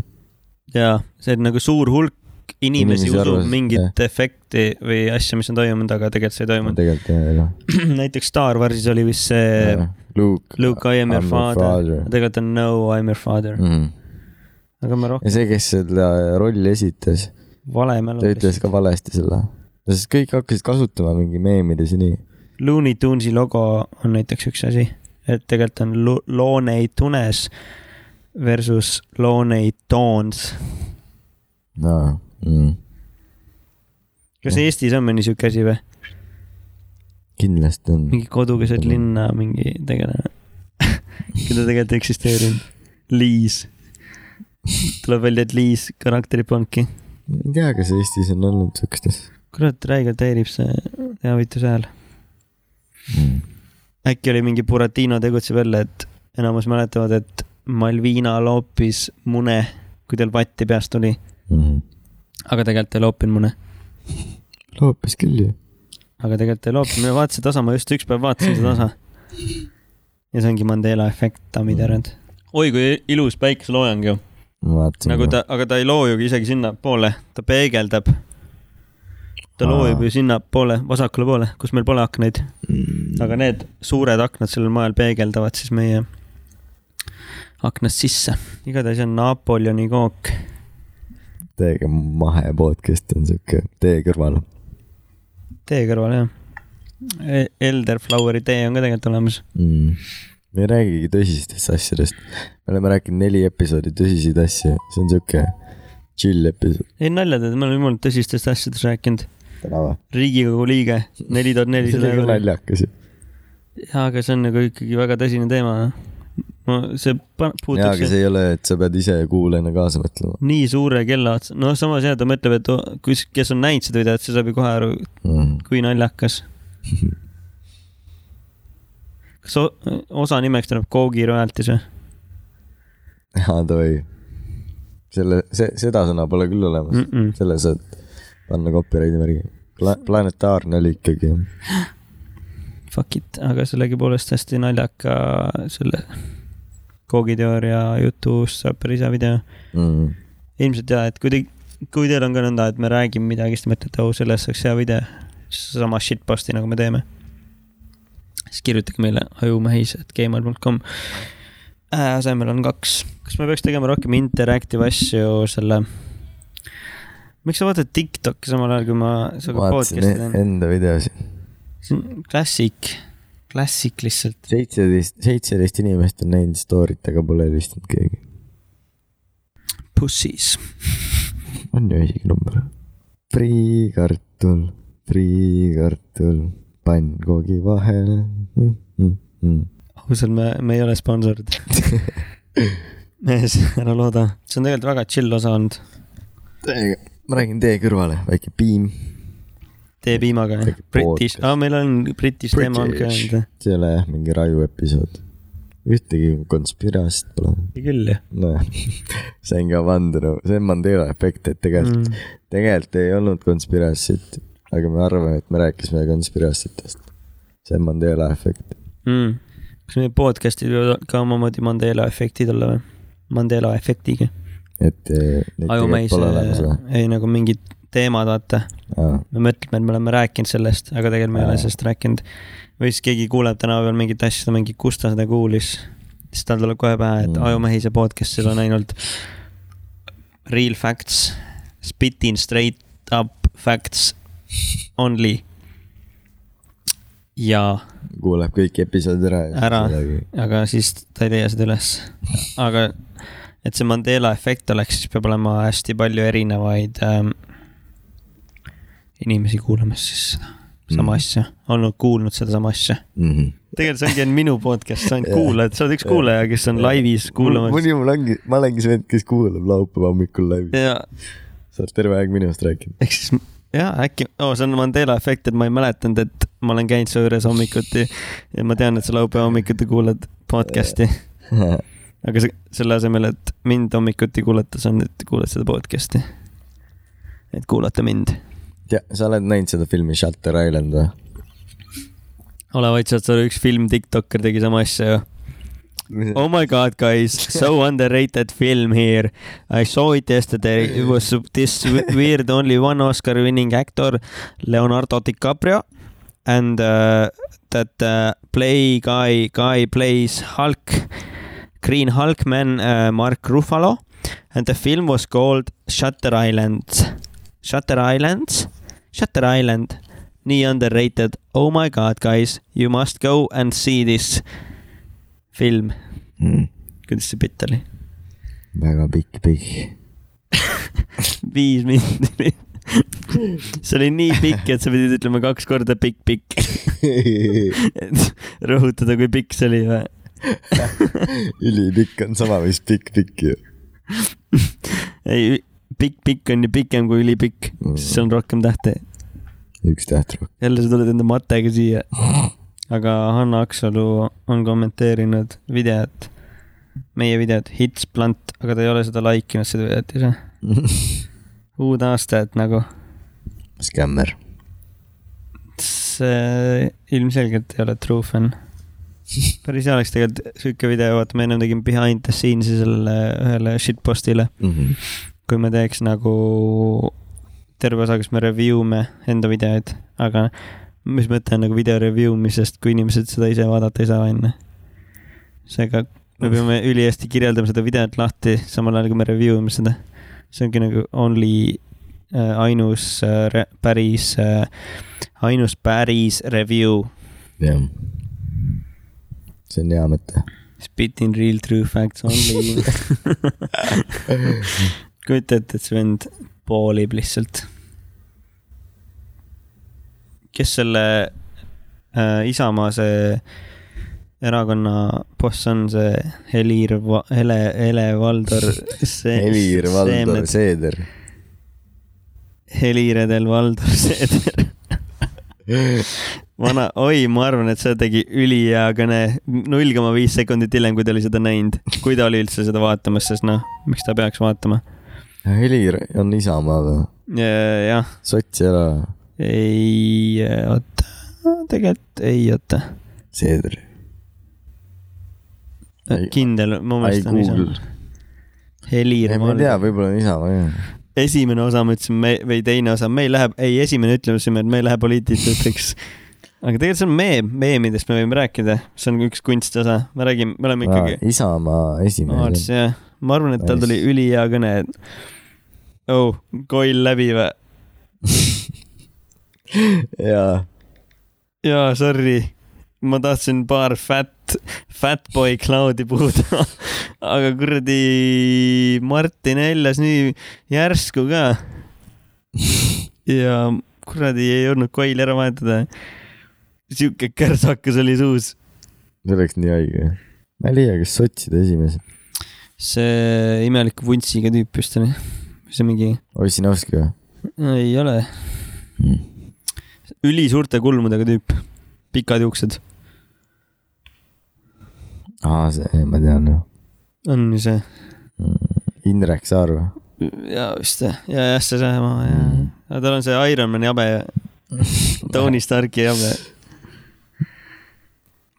jaa, see on nagu suur hulk inimesi Inimesi usub arvas- mingit efekti või asja, mis on toimunud, aga tegelikult see ei toimunud. tegelikult jah, jah näiteks Star Warsis oli vist see ja.. Luke. Luke, I am your father. tegelikult on No, I am your father. Mm. aga ma rohkem ja see, kes seda rolli esitas, vale mälu ta. ütles ka valesti selle. sest kõik hakkasid kasutama mingi meemides ja nii. Looney Tunesi logo on näiteks üks asi, et tegelikult on Lo- Looney Tunes versus Looney Tones. aa, mm. kas Eestis on mõni siuke asi või? kindlasti on. mingi kodu keset linna mingi tegelane, keda tegelikult ei eksisteerinud. Liis. tuleb välja, et Liis karakteri panki. ma ei tea, kas Eestis on olnud siukest asja kurat, räigelt häirib see teavituse hääl. mm.. äkki oli mingi Buratino tegutseb jälle, et enamus mäletavad, et Malvina loopis mune, kui tal vatti peast tuli, Mm. Aga tegelikult ei loopinud mune. loopis küll ju. aga tegelikult ei loopinud, ma vaatasin tasa, ma just üks päev vaatasin seda tasa. ja see ongi Mandela efekt, daamid ja härrad. oi kui ilus päikeseloojang ju, nagu ta, aga ta ei loo ju isegi sinnapoole, ta peegeldab. ta loobib ju sinnapoole, vasakule poole, kus meil pole aknaid, mm.. aga need suured aknad sellel moel peegeldavad siis meie aknast sisse. igatahes on Napoleoni kook. Täiega mahe podcast on siuke tee kõrval. tee kõrval jah. Elderfloweri tee on ka tegelikult olemas. mm.. me ei räägigi tõsistest asjadest. me oleme rääkinud neli episoodi tõsiseid asju, see on siuke chill episood. ei nalja teed, me oleme jumala tõsistest asjadest rääkinud. riigikogu liige, neli tuhat see nelisada oli ka euri. naljakas ju. jaa, aga see on nagu ikkagi väga tõsine teema. No see pa- jaa, puudutab aga see ei ole, et sa pead ise kuulajana kaasa mõtlema nii suure kella otsa, noh, samas jah, ta mõtleb, et kus, kes on näinud seda videot, see saab ju kohe aru, mm.. kui naljakas. kas osa nimeks tuleb Koogi royalties või? jaa, davai. selle, see, seda sõna pole küll olemas mm. Mm-mm. selle saad panna copyrighti märgi Pla. planetaarne oli ikkagi. Fuck it, aga sellegipoolest hästi naljaka selle Koogi teooria jutust saab päris hea video. Mm. ilmselt jaa, et kui te, kui teil on ka nõnda, et me räägime midagi, siis te mõtlete, oh, sellest saaks hea video, sama shitpost'i nagu me teeme. siis kirjutage meile ajumehis, et gmail.com äh,. asemel on kaks, kas me peaks tegema rohkem interactive asju selle, miks sa vaatad Tiktoki samal ajal, kui ma sinuga podcast'i e- teen? enda videosid. see on klassik, klassik lihtsalt. seitseteist, seitseteist inimest on näinud story't, aga pole helistanud keegi. Pussies. on ju isegi number. friikartul, friikartul, pannkoogi vahel mm,. Mm, mm. ausalt, me, me ei ole sponsorid. mees, ära looda, see on tegelikult väga chill osa olnud. ma räägin tee kõrvale, väike piim. Tee piimaga, jah? British, aa, meil on British teema on ka see ei ole jah mingi raju episood. ühtegi konspiratsioonit pole. küll jah nojah, sain ka vandenõu, see on Mandela efekt, et tegelikult mm., tegelikult ei olnud konspiratsioonit, aga me arvame, et me rääkisime konspiratsioonitest. see on Mandela efekt. Mm. kas meie podcast'id võivad ka omamoodi Mandela efektid olla või? Mandela efektiga. et eh, neid tegelikult pole olemas või? ei nagu mingid teemad, vaata. aa, me mõtleme, et me oleme rääkinud sellest, aga tegelikult me ei ole sellest rääkinud. või siis keegi kuuleb tänapäeval mingit asja, mingi, kus ta seda kuulis. siis tal tuleb kohe pähe, et mm. Ajumehise podcast'il on ainult real facts, spitting straight up facts only. ja, kuuleb kõik episoodid ära. Ära. aga siis ta ei leia seda üles. aga et see Mandela efekt oleks, siis peab olema hästi palju erinevaid ähm, inimesi kuulamas siis sama Mhm. asja, olnud kuulnud sedasama asja. mm. -hmm. tegelikult see ongi ainult minu podcast, sa ainult kuulad, sa oled üks kuulaja, kes on laivis kuulamas. mõni mul ongi, ma olengi see vend, kes kuulab laupäeva hommikul ja sa oled terve aeg minust rääkinud. ehk siis jaa, äkki oh,, see on Mandela efekt, et ma ei mäletanud, et ma olen käinud su juures hommikuti ja ma tean, et sa laupäeva hommikuti kuulad podcast'i, aga see, selle asemel, et mind hommikuti kuulata, sa nüüd kuulad seda podcast'i. et kuulata mind. tea, sa oled näinud seda filmi Shutter Island või? ole vait, sa oled üks film, Tiktoker tegi sama asja ju. Oh my god, guys, so underrated film here. I saw it yesterday. It was this weird only one Oscar winning actor, Leonardo DiCaprio, and uh, that uh, play guy guy plays Hulk, Green Hulk man, uh, Mark Ruffalo, and the film was called Shutter Island. Shutter Islands, Shutter Island, nii underrated. Oh my god, guys, you must go and see this film. Mm. kuidas see bitt oli? väga pikk pihh. viis minutit. see oli nii pikk, et sa pidid ütlema kaks korda pikk, pikk. et rõhutada, kui pikk see oli või? ülipikk on sama, mis pikk-pikk ju. ei, pikk, pikk on ju pikem kui ülipikk, Mm. siis on rohkem tähte. üks täht rohkem. jälle sa tuled enda matega siia. aga Hanna Aksalu on kommenteerinud videot, meie videot Hits Blunt, aga ta ei ole seda like inud, seda videot ise. uud aastad nagu, skämmer. see ilmselgelt ei ole true fan. päris hea oleks tegelikult sihuke video, vaata me ennem tegime behind the scenes'i sellele ühele shitpost'ile, Mhm. Kui me teeks nagu terve osa, kus me review me enda videoid, aga mis mõte on nagu video review misest, kui inimesed seda ise vaadata ei saa, onju. seega me peame ülihästi kirjeldama seda videot lahti, samal ajal kui me review ime seda. see ongi nagu only äh, ainus äh, päris äh,, ainus päris review. jah. see on hea mõte. Spitting real true facts only. kujuta ette, et see vend poolib lihtsalt. kes selle äh, Isamaa see erakonna boss on, see Helir, Hele, Hele-Valdur. Helir-Valdor Seeder. Heliredel Valdur Seeder. vana, oi, ma arvan, et see tegi ülihea kõne null koma viis sekundit hiljem, kui ta oli seda näinud. kui ta oli üldse seda vaatamas, sest noh, miks ta peaks vaatama. Helir on Isamaa või? jah, sots ei ole ei, oota, tegelikult ei, oota. Seeder. Ei- kindel, ai mõistan Google ise.. Helir ei, ma ei tea, võib-olla on Isamaa jah. esimene osa me või teine osa, me ei lähe, ei, esimene ütlesime, et me ei lähe poliitilisteks. aga tegelikult see on meem, meemidest me võime rääkida, see on üks kunstiosa, me räägime, me oleme ikkagi. Isamaa esimees. jah, ma arvan, et tal tuli ülihea kõne. oh, koll läbi või? jaa, jaa, sorry, ma tahtsin paar fat, fat boy cloud'i puhuda, aga kuradi Martin Heljas nii järsku ka. ja kuradi ei jõudnud koili ära vahetada. sihuke kärsakas oli suus. see oleks nii haige. leia, kas sotside esimees. see imeliku vuntsiga tüüp vist oli, see mingi, Ossinovski või? ei ole, ülisuurte kulmudega tüüp, pikad juuksed, aa, see, ma tean jah. on ju see. Indrek Saar või? ja vist jah, ja jah, see sama ja, ja tal on see Ironmani habe ja Tony Starki habe.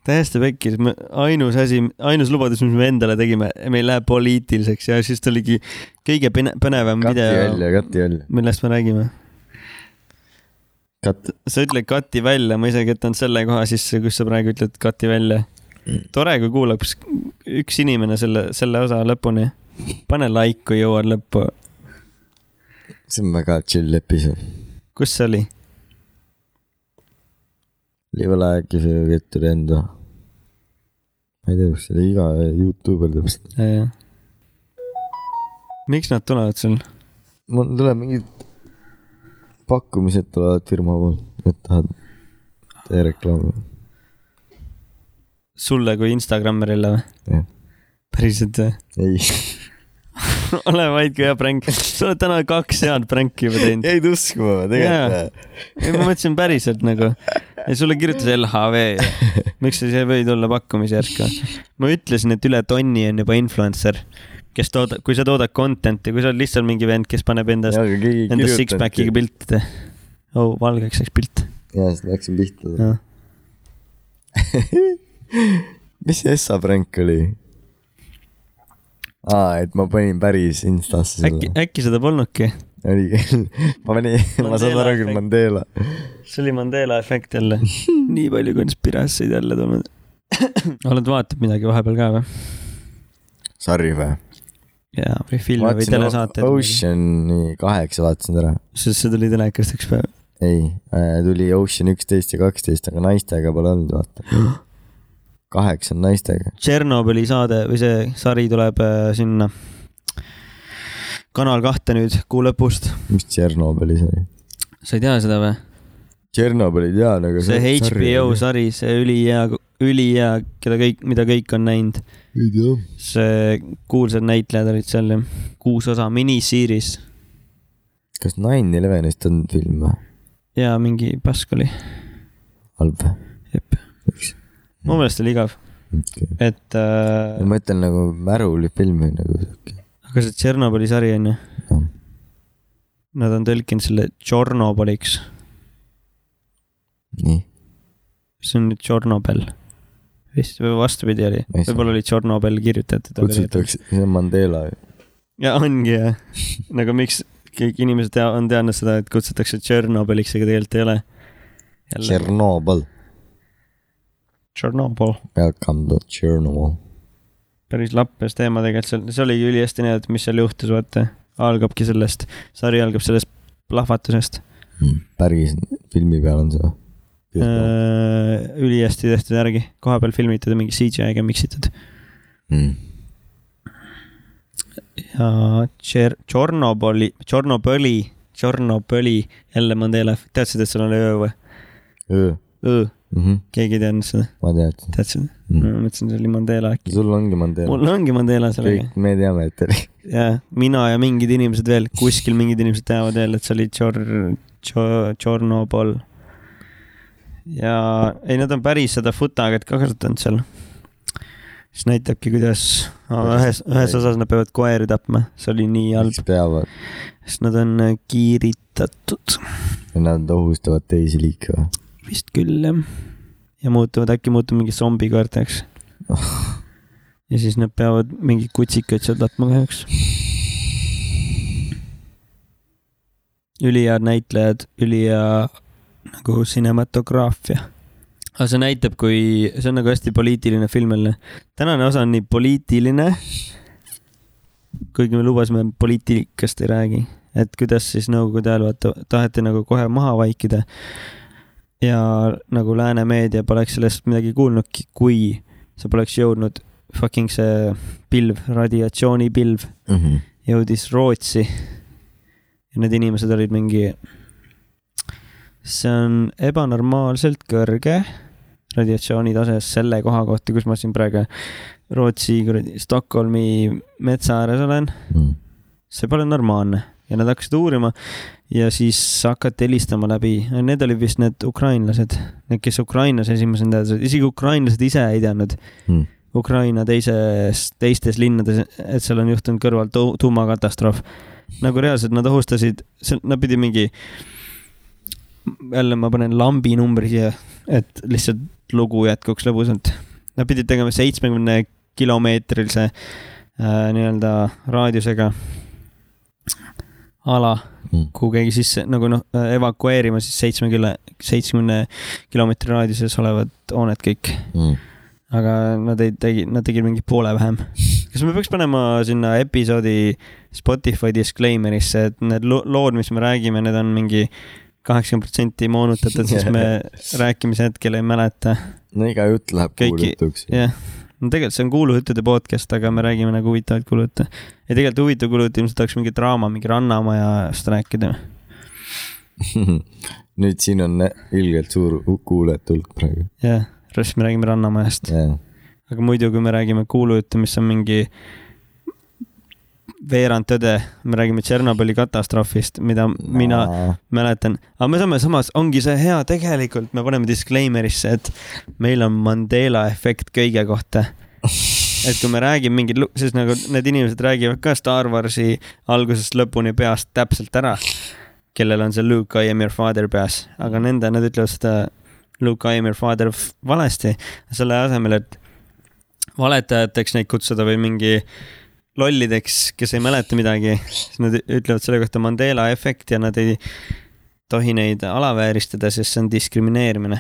Täiesti pekkis, ainus asi, ainus lubadus, mis me endale tegime, me ei lähe poliitiliseks ja siis tuligi kõige pene- põnevam kati video, millest me räägime. sa ütled kati välja, ma isegi jätan selle koha sisse, kus sa praegu ütled kati välja. tore, kui kuulab üks inimene selle, selle osa lõpuni. pane like, kui jõuad lõppu. see on väga chill episood. kus see oli? Live like if you get to the end? Ma ei tea, kus see iga Youtuber teeb seda. miks nad tulevad sul? mul tuleb mingid pakkumised tulevad firma poolt, et tahad tee reklaami. sulle kui Instagrammerile või? päriselt või? ei, ole vaid kui hea pränk. sa oled täna kaks head pränki juba teinud. jäid uskuma tegelikult. ei, ma mõtlesin päriselt nagu. Ja sulle kirjutas LHV. miks sa ei või tulla pakkumisi järsku? ma ütlesin, et üle tonni on juba influencer, kes toodab, kui sa toodad content'i, kui sa oled lihtsalt mingi vend, kes paneb endast, endast six-packiga. pilte. oh, valgeks läks pilt. ja siis läksin pihta. mis see Essa pränk oli? aa, et ma panin päris Instasse äkki selle., äkki seda polnudki? Oli küll, ma panin, ma saan aru küll Mandela. see oli Mandela efekt jälle. nii palju konspiratsioid jälle tulnud. oled vaatanud midagi vahepeal ka või? Sorry või? jaa, või filme või telesaateid. Ocean'i kaheksa vaatasin ära. sest see tuli telekast üks päev. ei äh,, tuli Ocean üksteist ja kaksteist, aga naistega pole olnud, vaata. kaheksa on naistega. Tšernobõli saade või see sari tuleb äh, sinna Kanal kahte nüüd kuu lõpust. mis Tšernobõlis oli? sa ei tea seda või? Tšernobõli tean, aga see HBO sari, see ülihea, ülihea, keda kõik, mida kõik on näinud. ei tea. see kuulsad näitlejad olid seal ja kuus osa miniseries kas Nine Elevenist on film või? ja mingi pask oli. halb või? jep, mu meelest oli igav, okay.. et äh, ma ütlen nagu märulifilm või nagu siuke. Aga see Tšernobõli sari on ju, noh, nad on tõlkinud selle Tšornobõliks, nii. see on nüüd Tšornobel. vist või vastupidi oli, võib-olla oli Tšornobel kirjutatud. kutsutakse, see on Mandela. ja ongi jah, nagu miks, kõik inimesed tea- on teadnud seda, et kutsutakse Tšernobõliks, aga tegelikult ei ole. Tšernobõl, Tšernobõl, welcome to Tšernobõl. Päris lappes teema tegelikult seal, see oligi ülihästi näidata, mis seal juhtus, vaata. algabki sellest, sari algab sellest plahvatusest. päris filmi peal on see või? Äh, ülihästi tehtud järgi, koha peal filmitud ja mingi CGI-ga miksitud. Mm. ja Tšer-, Tšornobõli, Tšornobõli, Tšornobõli, jälle Mandela, teadsid, et seal on öö või? öö öö, mm. keegi ei teadnud seda, ma teadsin teadsid? mm.. ma mõtlesin, see oli Mandela äkki. sul ongi Mandela. mul ongi Mandela sellega kõik me teame, et oli. ja mina ja mingid inimesed veel, kuskil mingid inimesed teavad veel, et see oli Tšor-, Tšo-, Tšornobõl. ja ei, nad on päris seda futagat ka kasutanud seal. siis näitabki, kuidas ühes, ühes osas nad peavad koeri tapma, see oli nii halb, miks peavad? sest nad on äh, kiiritatud, Nad ohustavad teisi liike või? Vist küll jah. ja muutuvad, äkki muutuvad mingi zombikoerteks. ja siis nad peavad mingeid kutsikaid seal tapma kahjuks. ülihead näitlejad, ülihea nagu cinematograafia. aga see näitab, kui, see on nagu hästi poliitiline film jälle. tänane osa on nii poliitiline, kuigi me lubasime poliitikast ei räägi, et kuidas siis nõukogude ajal vaata taheti nagu kohe maha vaikida ja nagu lääne meedia poleks sellest midagi kuulnudki, kui see poleks jõudnud fucking see pilv, radiatsioonipilv Mhm. jõudis Rootsi. ja need inimesed olid mingi, see on ebanormaalselt kõrge radiatsioonitase selle koha kohta, kus ma siin praegu Rootsi kuradi Stockholmi metsa ääres olen. Mm. see pole normaalne ja nad hakkasid uurima ja siis hakati helistama läbi, need olid vist need ukrainlased, need, kes Ukrainas esimesena teadsid, isegi ukrainlased ise ei teadnud Mm. Ukraina teises, teistes linnades, et seal on juhtunud kõrval tu- tuumakatastroof. nagu reaalselt nad ohustasid, nad pidid mingi, jälle ma panen lambi numbri siia, et lihtsalt lugu jätkuks lõbusalt. Nad pidid tegema seitsmekümne kilomeetrilise äh, nii-öelda raadiusega ala, Mm. kuhu keegi sisse nagu noh, evakueerima siis seitsmekümne, seitsmekümne kilomeetri raadiuses olevad hooned kõik. Mm. aga nad ei tegi, nad tegid mingi poole vähem. kas me peaks panema sinna episoodi Spotify disclaimer'isse, et need lo- lood, mis me räägime, need on mingi kaheksakümmend protsenti moonutatud, sest me rääkimise hetkel ei mäleta. no iga jutt läheb kuulutuks. jah, no tegelikult see on kuulujutude podcast, aga me räägime nagu huvitavaid kuulujutte. ja tegelikult huvitav kuulujutt ilmselt oleks mingi draama, mingi Rannamajast rääkida. nüüd siin on ilgelt suur kuulajate hulk praegu. jah, siis me räägime Rannamajast. jah, aga muidu, kui me räägime kuulujutte, mis on mingi veerand tõde, me räägime Tšernobõli katastroofist, mida mina mäletan, aga me saame samas, ongi see hea tegelikult, me paneme disclaimer'isse, et meil on Mandela efekt kõige kohta. et kui me räägime mingeid, siis nagu need inimesed räägivad ka Star Warsi algusest lõpuni peast täpselt ära, kellel on see Luke I am your father peas, aga nende, nad ütlevad seda Luke I am your father valesti, selle asemel, et valetajateks neid kutsuda või mingi lollideks, kes ei mäleta midagi, siis nad ütlevad selle kohta Mandela efekt ja nad ei tohi neid alavääristada, sest see on diskrimineerimine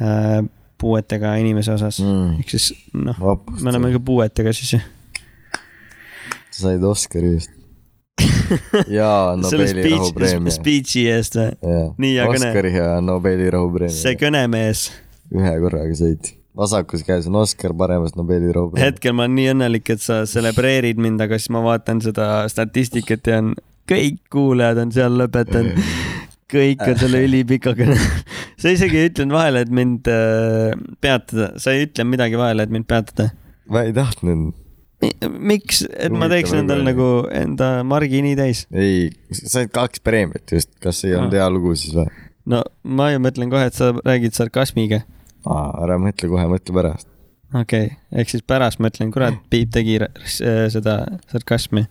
äh, puuetega inimese osas mm.. ehk siis noh, me oleme ka puuetega siis ju. sa said Oscari just. ja selle Nobeli rahupreemia. speech'i eest või? nii hea kõne. Oscari ja Nobeli see rahupreemia. kõnemees, ühe korraga said. Vasakus käes on Oscar, paremas Nobeli rahupreemia. hetkel ma olen nii õnnelik, et sa celebreerid mind, aga siis ma vaatan seda statistikat ja on kõik kuulajad on seal lõpetanud. kõik on selle ülipika kõne. sa isegi ei ütlenud vahele, et mind äh, peatada, sa ei ütle midagi vahele, et mind peatada. ma ei tahtnud. miks, et ma teeks endal nagu enda margi nii täis? ei, sa said kaks preemiat just, kas ei olnud Aa. hea lugu siis või? no ma ju mõtlen kohe, et sa räägid sarkasmiga. Ära mõtle kohe, mõtle pärast. okei okay., ehk siis pärast ma ütlen, kurat, Piip tegi äh, seda sarkasmi.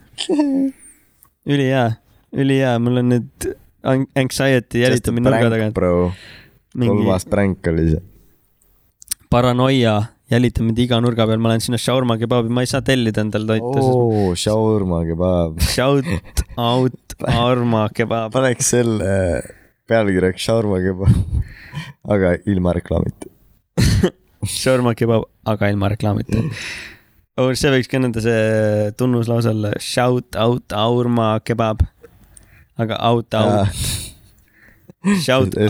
ülihea, ülihea, mul on nüüd an- anxiety jälitab mind nurga tagant. mingi kolmas pränk oli see. paranoia jälita mind iga nurga peal, ma lähen sinna shaurma kebaabi, ma ei saa tellida endale toitu oh.. oo, shaurma kebab. Shout out Arma kebaab. paneks selle pealkirjaks shaurma kebab, aga ilma reklaamita. Shaurma kebaab, aga ilma reklaamita. see võiks ka nende see tunnuslause olla, shout out Aurma kebaab. aga out out, shout ja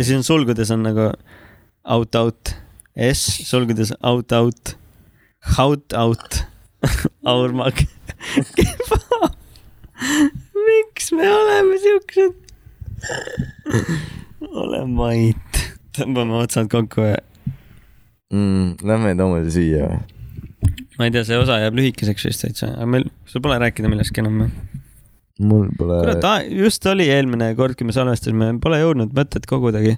siis on sulgudes on nagu out out, S sulgudes out out, out out, Aurma ke- kebaab. miks me oleme siuksed? ole mait, tõmbame otsad kokku ja mm,. Lähme Toomile süüa või? ma ei tea, see osa jääb lühikeseks vist täitsa, aga meil, sul pole rääkida millestki enam või? mul pole, kurat, just oli eelmine kord, kui me salvestasime, pole jõudnud mõtet kogudagi.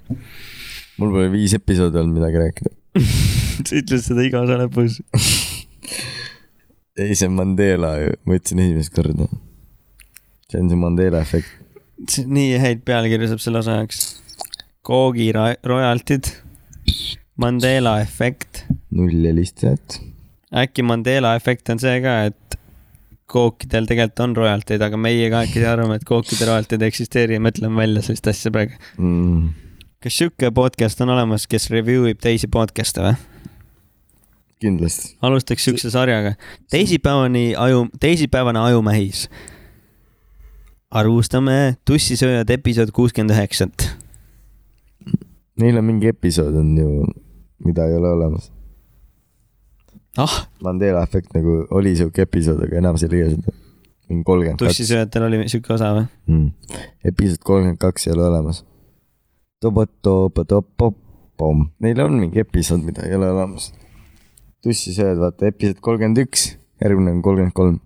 mul pole viis episoodi olnud midagi rääkida. sa ütled seda iga osa lõpus. ei, see on Mandela ju, ma ütlesin esimest korda. see on see Mandela efekt. nii häid pealkirju saab selle osa jaoks. Koogi royaltid, Mandela efekt, null helistajat. äkki Mandela efekt on see ka, et kookidel tegelikult on royaltid, aga meie kahekesi arvame, et kookide royaltid ei eksisteeri ja mõtleme välja sellist asja praegu. Mm. kas sihuke podcast on olemas, kes review ib teisi podcast'e või? kindlasti. alustaks siukse sarjaga. teisipäevani aju, teisipäevane ajumähis. arvustame tussisööjad episood kuuskümmend üheksat. Neil on mingi episood on ju, mida ei ole olemas. ah, Mandela efekt nagu oli siuke episood, aga enam see ei leia seda. mingi kolmkümmend kaks. tussisööjatel oli siuke osa või? mm.. episood kolmkümmend kaks ei ole olemas. Neil on mingi episood, mida ei ole olemas. tussisööjad, vaata episood kolmkümmend üks, järgmine on kolmkümmend kolm.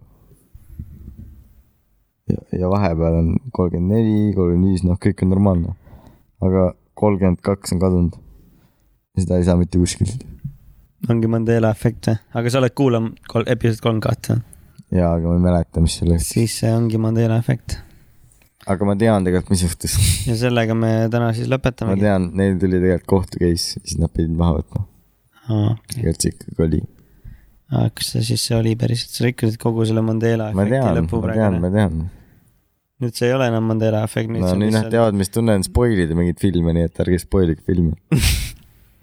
ja, ja vahepeal on kolmkümmend neli, kolmkümmend viis, noh, kõik on normaalne. aga kolmkümmend kaks on kadunud. Seda ei saa mitte kuskilt. ongi Mandela efekt või? aga sa oled kuulanud kol-, episood kolm kahte, jaa, aga ma ei mäleta, mis see oleks. siis see ongi Mandela efekt. aga ma tean tegelikult, mis juhtus. ja sellega me täna siis ma lõpetamegi. tean, neil tuli tegelikult kohtu case, siis nad pidid maha võtma. tegelikult see ikkagi oli. kas see siis see oli päriselt, sa rikkusid kogu selle Mandela ma efekti lõpu ma tean, praegu. ma tean. nüüd see ei ole enam Mandela efekt, no nüüd nad teavad, mis tunne on spoil ida mingeid filme, nii et ärge spoilige filme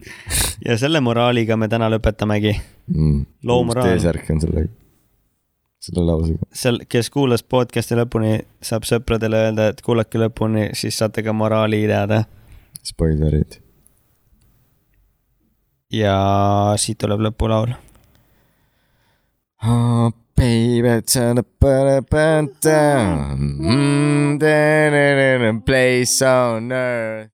ja selle moraaliga me täna lõpetamegi. mm.. Loo moraal. T-särk on selle, selle lausega. seal, kes kuulas podcast'i lõpuni, saab sõpradele öelda, et kuulake lõpuni, siis saate ka moraali teada. Spoilerid. ja siit tuleb lõpulaul. Oh, baby, turn up a band down. Mm, place on earth.